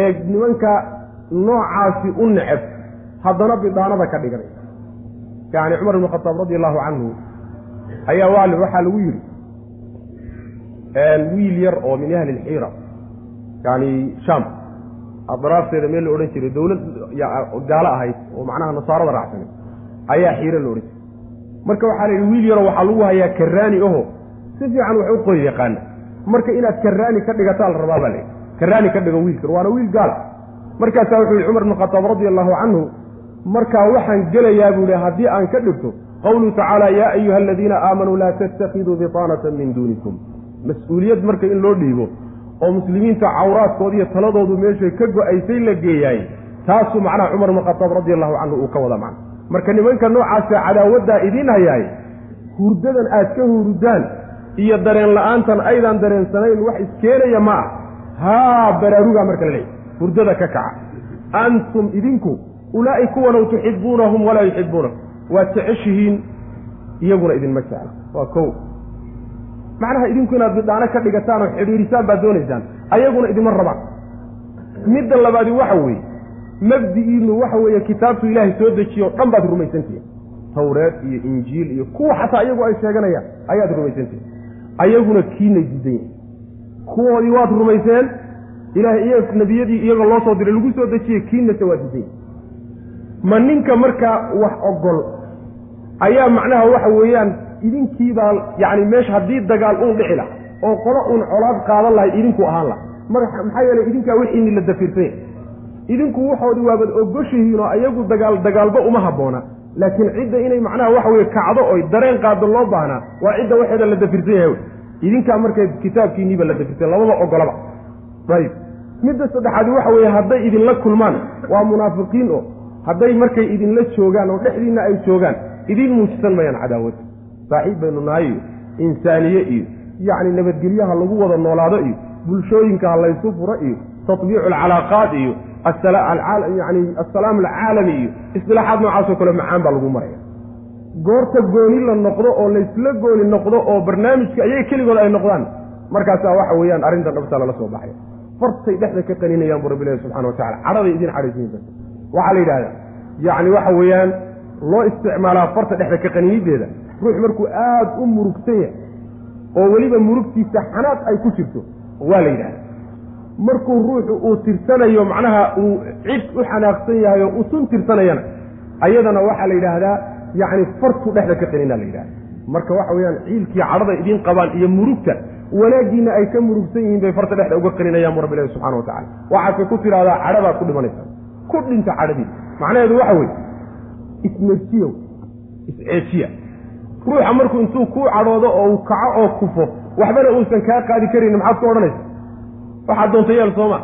ee nimanka noocaasi u neceb haddana bidaanada ka dhiganay. Yacni cumar ibnu khataab radi allahu canhu ayaa waali waxaa lagu yidhi wiil yar oo min ahli lxiira yani sham adraafteeda meel la odhan jiray dawlad gaalo ahayd oo macnaha nasaarada raacsanay ayaa xiiro la odhan jiray. Marka waxaa la yidhi wiil yaroo waxaa lagu hayaa karaani aho si fiican wax u qori yaqaana marka inaad karaani ka dhigataa la rabaa baa la yidhi. Karaani ka dhigo wiilkan waana wiil gaala markaasaa wuxuu yihi cumar ibnu khataab radi allahu canhu markaa waxaan gelayaa buu yihi haddii aan ka dhigto qawluhu tacaala yaa ayuha aladiina aamanuu laa tattakiduu bitaanatan min duunikum. Mas'uuliyad marka in loo dhiibo oo muslimiinta cawraadkooda iyo taladoodu meeshay ka go'aysay la geeyaay taasuu macnaha cumar ibnu khataab radi allahu canhu uu ka wada macna marka nimanka noocaasa cadaawaddaa idiin hayaay hurdadan aad ka hurdaan iyo dareen la'aantan aydaan dareensanayn wax iskeenaya ma ah. Haa baraarugaa marka la leeyahy hurdada ka kaca. Antum idinku ulaa'i kuwanow tuxibuunahum walaa yuxibuunakum waad jeceshihiin iyaguna idinma jecla. Waa kow. Macnaha idinku inaad bidhaano ka dhigataan oo xidhiirisaan baad doonaysaan ayaguna idinma rabaan. Midda labaadi waxa weeye mabdi'iinu waxa weeye kitaabtu ilaahay soo dejiye o dhan baad rumaysantihin tawreed iyo injiil iyo kuwa xataa iyagu ay sheeganayaan ayaad rumaysantihin ayaguna kiinay diidan yihiin kuwoodii waad rumayseen ilahay iy nebiyadii iyagoo loo soo diray lagu soo dejiyey kiinase waa diidan yihiin ma ninka markaa wax ogol ayaa macnaha waxa weeyaan idinkiibaa yacni meesha haddii dagaal uun dhici laha oo qolo uun colaad qaadan lahay idinku ahaan laha maxaa yeelay idinkaa wixiini la dafiirsanya idinku waxoodii waabad ogoshihiin oo ayagu dagaal dagaalba uma habboona laakiin cidda inay macnaha waxa weye kacdo oy dareen qaado loo baahnaa waa cidda waxeeda la dafirsan yahay idinkaa markay kitaabkiiniiba la dafirsan labada ogolaba. Ayib. Midda saddexaadi waxa weeye hadday idinla kulmaan waa munaafiqiin oo hadday markay idinla joogaan oo dhexdiinna ay joogaan idiin muujisan mayaan cadaawad. Saaxiib baynu nahay iyo insaaniye iyo yacni nabadgelyaha lagu wada noolaado iyo bulshooyinka ha laysu furo iyo tatbiicu alcalaaqaat iyo yani assalaam alcaalami iyo istilaaxaad noocaasoo kale macaan baa lagu maraya. goorta gooni la noqdo oo laysla gooni noqdo oo barnaamijka ayaga keligood ay noqdaan. markaasaa waxa weeyaan arrintan dhabtaa lala soo baxaya fartay dhexda ka qaninayaan buu rabbi ilahi subxana wa tacala cadhaday idin cadhaysiinta waxaa la yidhahdaa yacni waxa weeyaan loo isticmaalaa farta dhexda ka qaninideeda ruux markuu aada u murugsan yahay oo weliba murugtiisa xanaaq ay ku jirto waa la yidhahda markuu ruuxu uu tirsanayo macnaha uu cid u xanaaqsan yahay oo u tirsanayana ayadana waxaa la yidhaahdaa yacni fartu dhexda ka qaninaa la yidhahda marka waxa weeyaan ciilkii cadhada idiin qabaan iyo murugta wanaaggiina ay ka murugsan yihiin bay farta dhexda uga qaninayaan bu rabbi ilahi subxana wa tacala waxaase ku tidhahdaa cadhabaad ku dhimanaysaa. Ku dhinta cadhadii macnaheedu waxa weeye ismerjiyow isceejiya. Ruuxa markuu intuu kuu cadhoodo oo uu kaco oo kufo waxbana uusan kaa qaadi karin maxaad ku odhanaysa waxaad doonta yeel sooma.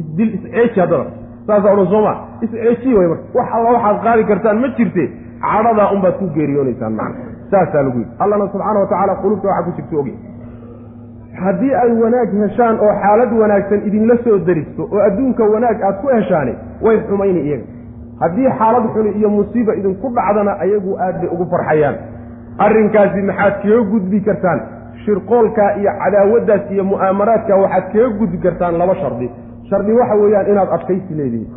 Isdil isceeji haddana saasaa odhan sooma. Isceejiy way marka wax alla waxaad qaadi kartaan ma jirte. Cadhadaa unbaad ku geeriyoonaysaan macna saasaa lagu yidhi. Allana subxaana wa tacaala qulubta waxaa ku jirta ogy haddii ay wanaag heshaan oo xaalad wanaagsan idinla soo daristo oo adduunka wanaag aad ku heshaani way xumayni iyaga. Haddii xaalad xuni iyo musiiba idinku dhacdana ayagu aad bay ugu farxayaan. Arrinkaasi maxaad kaga gudbi kartaan shirqoolkaa iyo cadaawaddaas iyo mu'aamaraadka waxaad kaga gudbi kartaan laba shardi. Shardi waxa weeyaan inaad adkaysi leedihiin.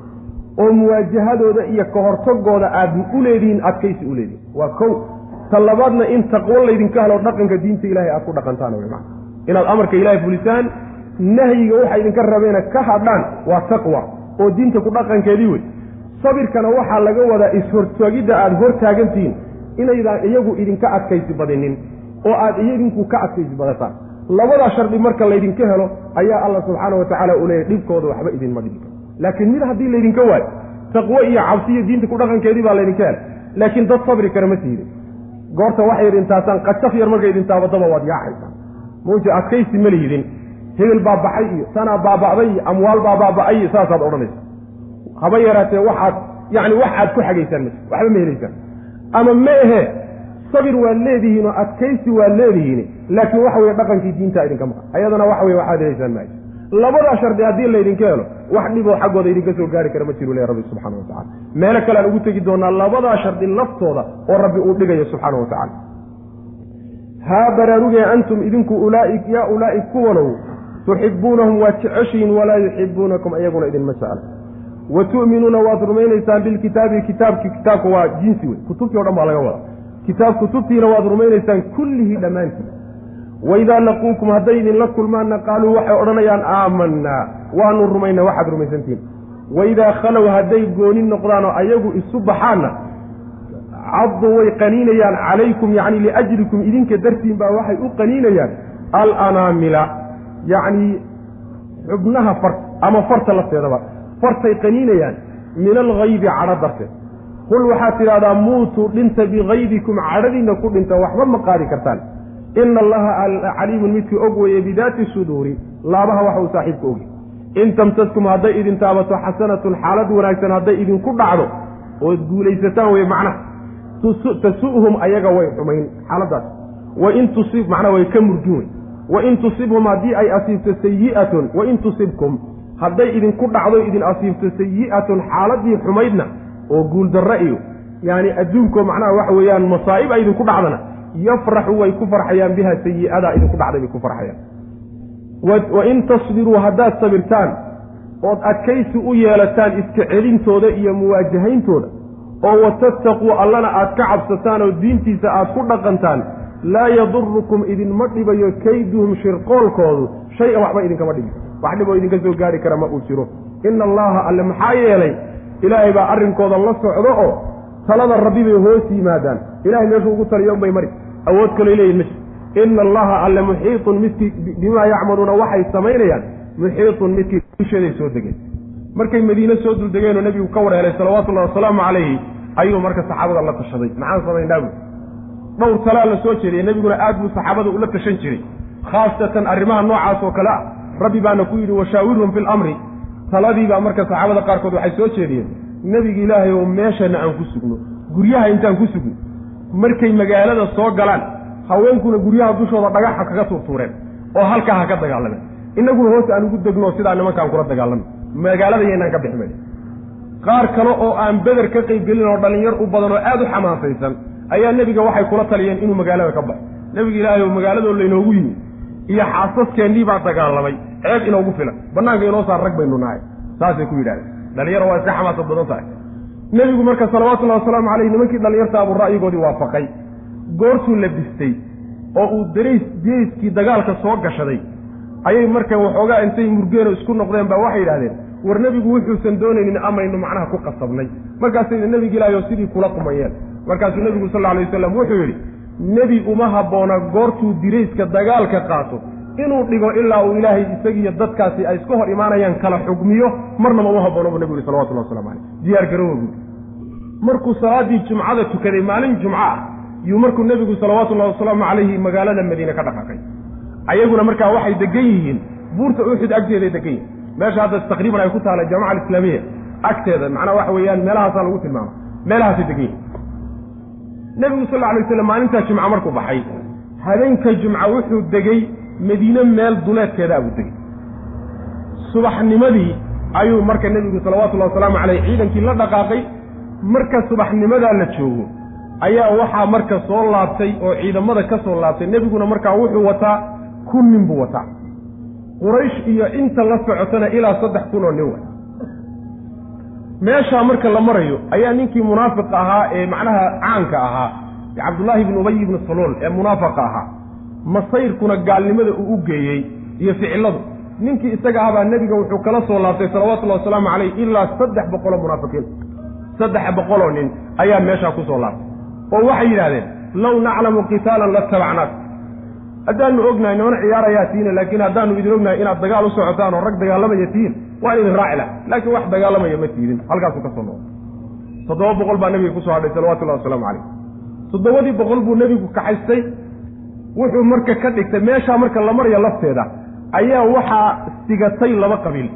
Oo muwaajahadooda iyo ka hortagooda aad u leedihiin adkaysi u leedihin waa kow. Ta labaadna in taqwo laydinka helo dhaqanka diinta ilahay aad ku dhaqantaan wey maa inaad amarka ilaahay fulisaan nahyiga waxa idinka rabeena ka hadhaan waa taqwa. Oo diinta ku dhaqankeedii wey. Sabirkana waxaa laga wadaa is-hortaagidda aada hor taagantihiin inaydaan iyagu idinka adkaysi badinin oo aad idinku ka adkaysi badataan. Labadaa shardi marka laydinka helo ayaa alla subxaana wa tacaala uu leeyahy dhibkooda waxba idinma dhibi karo laakiin mid haddii laydinka waayo taqwo iyo cabsi iyo diinta ku dhaqankeedii baa laydinka hela. Laakiin dad sabri kara ma tiidin goorta waxay idintaasaan qajaf yar markay idintaabadaba waad yaacaysaan mawja adkaysi ma lihidin. Hebel baa baxay iyo tanaa baaba'day iyo amwaal baa baaba'ay iyo saasaad odhanaysa. Haba yaraatee waxaad yacni wax aad ku xagaysaan ma waxba ma helaysaan. Ama ma ahe sabir waad leedihiin oo adkaysi waad leedihiin laakiin waxa weye dhaqankii diinta idinka maqan ayadana waxa weye waxaad helaysaan maayo labadaa shardi haddii laydinka helo wax dhiboo xaggooda idinka soo gaari kara ma jiru le rabbi subxana wa tacala meelo kale aan ugu tegi doonaa labadaa shardi laftooda oo rabbi uu dhigayo subxaana wa tacala haa baraarugee antum idinku yaa ulaa'i kuwanow tuxibuunahum waad jeceshihiin walaa yuxibuunakum iyaguna idinma jecla wa tu'minuuna waad rumaynaysaan bilkitaabi kitaabki kitaabka waa jinsi wey kutubtii o dhan baa laga wadaa kitaab kutubtiina waad rumaynaysaan kullihii dhammaantii waidaa laquukum hadday idinla kulmaanna qaaluu waxay odhanayaan aamanaa waanu rumaynaa waxaad rumaysantihiin waidaa khalow hadday gooni noqdaan oo ayagu isu baxaanna caddu way qaniinayaan calaykum yacni liajlikum idinka dartiin baa waxay u qaniinayaan alanaamila yacni xubnaha farta ama farta lafteedaba fartay qaniinayaan min alghaybi cadho darteed qul waxaad tidhahdaa muutuu dhinta bikaydikum cadhadiinna ku dhinta waxba ma qaadi kartaan. Ina allaha caliimun midkii og weeye bidaati suduuri laabaha waxa uu saaxiibka ogi. In tamtaskum hadday idin taabato xasanatun xaalad wanaagsan hadday idinku dhacdo ood guulaysataan weye macnaha. Tasu'hum ayaga way xumayn xaaladaas wain tusib macnaa way ka murgin wey wain tusibhum haddii ay asiibto sayi'atun wain tusibkum hadday idinku dhacdo idin asiibto sayi'atun xaaladii xumaydna oo guuldarre iyo yaani adduunkoo macnaha waxa weeyaan masaa'ib ay idinku dhacdana yafraxu way ku farxayaan biha sayi'adaa idinku dhacday bay ku farxayaan. Wain tasbiruu haddaad sabirtaan ood adkaysi u yeelataan iska celintooda iyo muwaajahayntooda oo watattaquu allana aad ka cabsataan oo diintiisa aad ku dhaqantaan laa yadurukum idinma dhibayo kayduhum shirqoolkoodu shay-an waxba idinkama dhibi wax dhiboo idinka soo gaari kara ma uu jiro. Ina allaha alle maxaa yeelay ilaahay baa arrinkooda la socdo oo talada rabbi bay hoos yimaadaan. Ilahay meeshuu ugu taliyo unbay mari. Awood kaloo leeyihiin mesh ina allaha alle muxiitun midkii bimaa yacmaluuna waxay samaynayaan. Muxiitun midkii dusheeday soo degeen. Markay madiine soo duldegeenoo nebigu ka war helay salawatullahi wasalaamu calayhi ayuu marka saxaabada la tashaday. Maxaan samaynaa bu dhowr talaa la soo jeediyay. Nebiguna aad buu saxaabada ula tashan jiray. Khaasatan arrimaha noocaas oo kale ah. Rabbi baana ku yidhi washaawirhum fi lamri taladiibaa marka saxaabada qaarkood waxay soo jeediyeen nebiga ilaahay oo meeshana aan ku sugno guryaha intaan ku sugno markay magaalada soo galaan haweenkuna guryaha dushooda dhagaxa kaga tuurtuureen oo halkaa ha ka dagaalameen. Innaguna hoos aan ugu degno sidaa nimankaan kula dagaalamo magaalada yaynaan ka bixi mayn qaar kale oo aan beder ka qaybgelin oo dhallinyar u badan oo aada u xamaasaysan ayaa nebiga waxay kula taliyeen inuu magaalada ka baxo. Nebiga ilaahay oo magaaladoo laynoogu yimi iyo xaasaskeenii baa dagaalamay ceeb inoogu filan. Bannaanka inoo saar rag baynu nahay. Saasay ku yidhahdeen. Dhalinyaro waa iska xamaasad badan tahay. Nebigu marka salawatullahi wasalaamu caleyh nimankii dhallinyarta abuu ra'yigoodii waafaqay goortuu labistay oo uu darays jeyskii dagaalka soo gashaday ayay marka waxoogaa intay murgeeno isku noqdeen baa waxay yidhahdeen war nebigu wuxuusan doonaynin amaynu macnaha ku qasabnay. Markaasayna nebiga ilaahay sidii kula qumayeen. Markaasuu nebigu sal alay wasalam wuxuu yidhi nebi uma habboona goortuu dirayska dagaalka qaato inuu dhigo ilaa uu ilaahay isagiiyo dadkaasi ay iska hor imaanayaan kala xugmiyo marnaba uma habboona buu nebigu yihi salawatullah waslamu caleyh diyaar garowa buui markuu salaaddii jumcada tukaday maalin jumco ah yuu markuu nebigu salawaatullahi wasalaamu calayhi magaalada madiine ka dhaqaaqay. Ayaguna markaa waxay degan yihiin. Buurta uxud agteeday degan yihiin meesha hadda taqriiban ay ku taala jaamaca alislaamiya agteeda macnaa waxa weeyaan meelahaasaa lagu tilmaama meelahaasay degan yihiin nebigu sal lla alay waslam maalintaa jumca markuu baxay. Habeenka jumca wuxuu degey madiine meel duleedkeedaa buu degey subaxnimadii ayuu marka nebigu salawatullahi wasalaamu caleyh ciidankii la dhaqaaqay. Marka subaxnimadaa la joogo ayaa waxaa marka soo laabtay oo ciidamada ka soo laabtay. Nebiguna markaa wuxuu wataa kun nin buu wataa. Quraysh iyo inta la socotana ilaa saddex kun oo nin wa meeshaa marka la marayo ayaa ninkii munaafiqa ahaa ee macnaha caanka ahaa cabdullaahi ibnu ubay ibnu saluul ee munaafiqa ahaa masayrkuna gaalnimada uu u geeyey iyo ficiladu. Ninkii isaga ahbaa nebiga wuxuu kala soo laabtay salawatullahi wasalaamu caleyh ilaa saddex boqoloo munaafiqiin. Saddex boqoloo nin ayaa meeshaa ku soo laabtay. Oo waxay yidhahdeen low naclamu qitaalan latabacnaak haddaanu ognahay noona ciyaarayaa tihiin laakiin haddaanu idin ognahay inaad dagaal u socotaan oo rag dagaalamaya tihiin waan idin raaci lah laakiin wax dagaalamaya ma tiidin halkaasuu ka soo noqday toddoba boqol baa nebiga ku soo hadhay salawatullahi wasalaamu caleyh toddobadii boqol buu nebigu kaxaystay wuxuu marka ka dhigtay meeshaa marka la maraya lafteeda ayaa waxaa sigatay laba qabiil.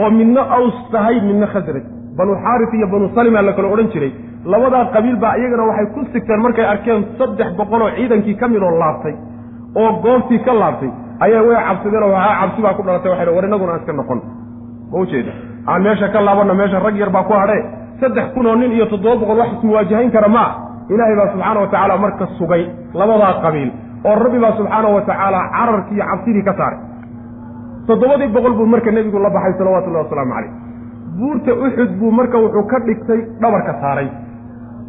oo midna aws tahay midna khasraj banu xaaris iyo banu salima la kala odhan jiray. Labadaa qabiil baa iyagana waxay ku sigteen markay arkeen saddex boqoloo ciidankii ka midoo laabtay oo goobtii ka laabtay. Ayaa way cabsadeen oo waxaa cabsi baa ku dhalatay waxay war innaguna aan iska noqon. Ma ujeeda aan meesha ka laabanna meesha rag yar baa ku hadhee saddex kun oo nin iyo toddoba boqol wax ismuwaajahayn kara maa ilaahay baa subxaana wa tacaala marka sugay labadaa qabiil oo rabbi baa subxaana wa tacaala cararkii iyo cabsidii ka saaray. Toddobadii boqol buu marka nebigu la baxay salawatullahi wasalaamu caleyh buurta uxud buu marka wuxuu ka dhigtay dhabarka saaray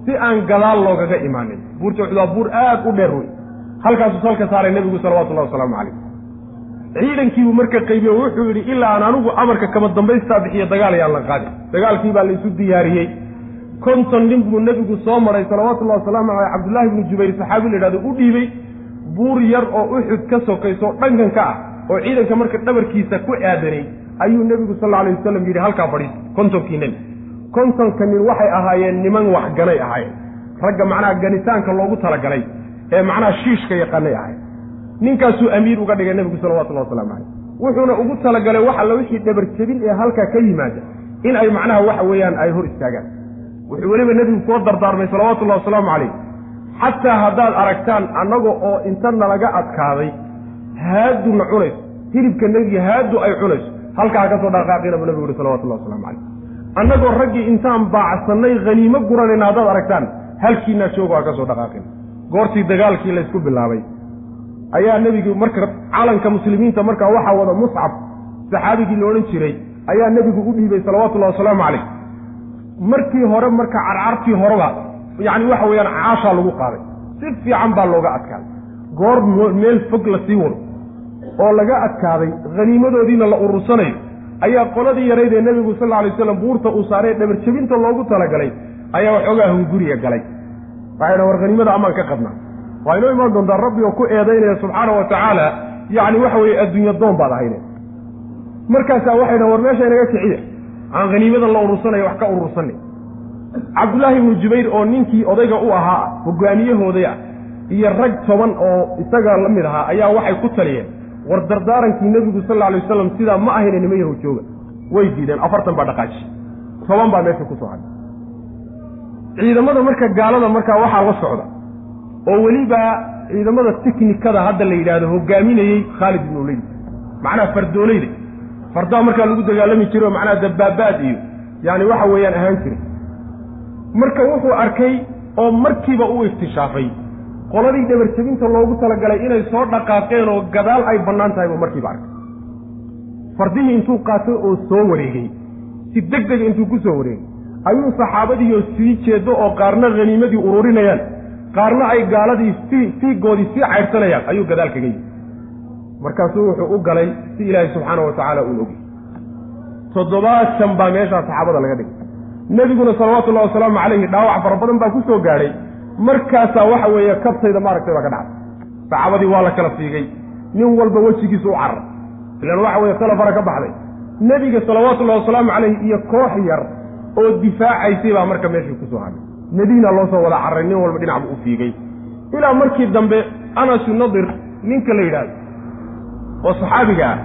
si aan gadaal loogaga imaanin buurta uxud waa buur aad u dheer wey halkaasuu salka saaray nebigu salawatullahi wasalaamu caleyh ciidankiibuu marka qaybiye wuxuu yidhi ilaa aan anigu amarka kama dambaystaa bixiyo dagaal ayaan la qaadin. Dagaalkii baa la isu diyaariyey konton nin buu nebigu soo maray salawatullahi wasalaamu caleyh. Cabdullaahi bnu jubayr saxaabi la yidhahdo u dhiibey buur yar oo uxud ka sokayso dhankan ka ah oo ciidanka marka dhabarkiisa ku aadanay ayuu nebigu sal alla alay wasalam yidhi halkaa fadhiis kontonkii nin kontonka nin waxay ahaayeen niman waxganay ahaayeen. Ragga macnaha ganitaanka loogu talagalay ee macnaha shiishka yaqaanay ahayen ninkaasuu amiir uga dhigay nebigu salawatullahi waslamu caleyh. Wuxuuna ugu talagalay wax alla wixii dhabarjebin ee halkaa ka yimaada in ay macnaha waxa weeyaan ay hor istaagaan wuxuu weliba nebigu koo dardaarmay salawatullahi wasalaamu caleyh xataa haddaad aragtaan annaga oo inta nalaga adkaaday haaduna cunayso. Hilibka nebiga haadu ay cunayso. Halkaa ka soo dhaqaaqina buu nebigu uhi salawatullahi waslamu caleyh annagoo raggii intaan baacsannay haniimo guranayna haddaad aragtaan halkiinaa joogo ha ka soo dhaqaaqin goortii dagaalkii laysku bilaabay. Ayaa nebigu marka calanka muslimiinta markaa waxaa wada muscab saxaabigii la odhan jiray ayaa nebigu u dhiibay salawatullahi wasalaamu caleyh markii hore marka carcartii horeba yacni waxa weeyaan caashaa lagu qaaday. Si fiican baa looga adkaaday goor meel fog la sii wado. Oo laga adkaaday haniimadoodiina la urursanayo ayaa qoladii yarayd ee nebigu sal lla alay waslam buurta uu saaree dhabarjebinta loogu talagalay ayaa waxoogaa hunguriga galay. Waxay dhan war haniimada amaan ka qabnaa waa inoo imaan doontaa rabbi oo ku eedaynaya subxaana wa tacaala yacni waxa weeye adduunya doon baad ahayne markaasaa waxay dhahan war meesha inaga kiciya aan haniimadan la urursanaya wax ka urursanay. Cabdullaahi ibnu jubayr oo ninkii odayga u ahaa hogaamiyahooday ah iyo rag toban oo isaga la mid ahaa ayaa waxay ku taliyeen war dardaarankii nebigu sal alla alay wasalam sidaa ma ahayna nima yahow jooga. Way diideen afartan baa dhaqaaji. Toban baa meesha ku soo hadhay ciidamada marka gaalada markaa waxaa la socda oo weliba ciidamada tiknikada hadda la yidhaahdo hogaaminayey khaalid ibnu uleyd macnaha fardooleyda fardaa markaa lagu dagaalami jiray oo macnaha dabaabaad iyo yaani waxa weeyaan ahaan jiray marka wuxuu arkay oo markiiba u iftishaafay. Qoladii dhabarjabinta loogu talagalay inay soo dhaqaaqeen oo gadaal ay bannaan tahay buu markiiba arkay. Fardihii intuu qaatay oo soo wareegay. Si deg dega intuu ku soo wareegay. Ayuu saxaabadiioo sii jeedo oo qaarna haniimadii ururinayaan. Qaarna ay gaaladii fii fiigoodii sii caydhsanayaan ayuu gadaal kaga yimi markaasuu wuxuu u galay si ilaahay subxaana wa tacaala uun ogi. Toddobaatan baa meeshaa saxaabada laga dhigay. Nebiguna salawaatullahi wasalaamu calayhi dhaawac fara badan baa ku soo gaadhay markaasaa waxa weeye kabtayda maaragtay baa ka dhacday saxaabadii waa la kala fiigay nin walba wejigiisa u carar ilaan waxa weeye tala fara ka baxday. Nebiga salawaatullahi wasalaamu calayhi iyo koox yar oo difaacaysay baa marka meeshii ku soo hadhay nebigna loo soo wada carray nin walba dhinac buu u fiigay. Ilaa markii dambe anasu nadir ninka la yidhaahdo oo saxaabiga ah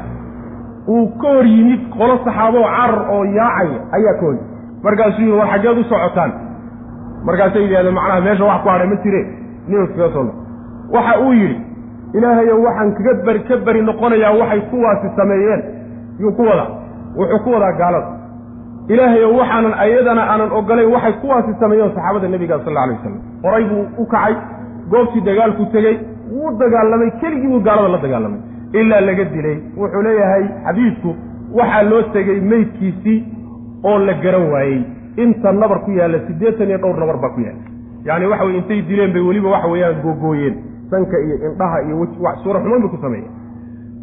uu ka hor yimid qolo saxaaboo carar oo yaacaya ayaa ka hor yimid. Markaasuu yidhi war xaggeed u socotaan. Markaasay yidhahdeen macnaha meesha wax ku hadhay ma jire nin iskaga soo waxa uu yidhi ilaahayow waxaan kaga bari ka beri noqonayaa waxay kuwaasi sameeyeen. Yuu ku wadaa. Wuxuu ku wadaa gaalada. Ilaahayow waxaanan ayadana aanan ogolayn waxay kuwaasi sameeyeen saxaabada nebiga sal alla alay wasalam horay buu u kacay goobtii dagaalku tegey wuu dagaalamay keligii buu gaalada la dagaalamay ilaa laga dilay. Wuxuu leeyahay xadiidku waxaa loo tegey meydkiisii oo la garan waayey. Inta nabar ku yaalla siddeetan iyo dhowr nabar baa ku yaalla. Yacni waxa weye intay dileen bay weliba waxa weeyaan googooyeen. Sanka iyo indhaha iyo suura xumaan bay ku sameeyeen.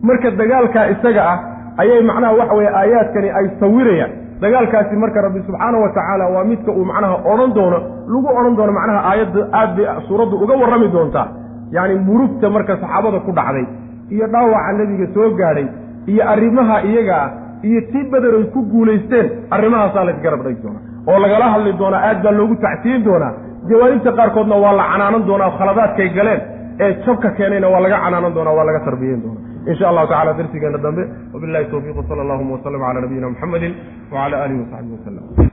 Marka dagaalkaa isaga ah ayay macnaha waxa weeye aayaadkani ay sawirayaan. Dagaalkaasi marka rabbi subxaana wa tacaala waa midka uu macnaha odhan doono lagu odhan doono macnaha aayadda aad bay suuraddu uga warrami doontaa. Yacni murugta marka saxaabada ku dhacday iyo dhaawaca nebiga soo gaadhay iyo arrimaha iyaga ah iyo tii badan ay ku guulaysteen arrimahaasaa laysgarab dhigi doonaa. Oo lagala hadli doonaa aad baa loogu tacsiyin doonaa. Jawaanibta qaarkoodna waa la canaanan doonaa khaladaadkay galeen. Ee jabka keenayna waa laga canaanan doonaa waa laga tarbiyeyn doonaa. In sha allahu tacala darsigeena dambe wabillahi towfiiq wsala allahuma wasalam cala nabiyina muxamedin wacala aalihi wasaxbihi wasalam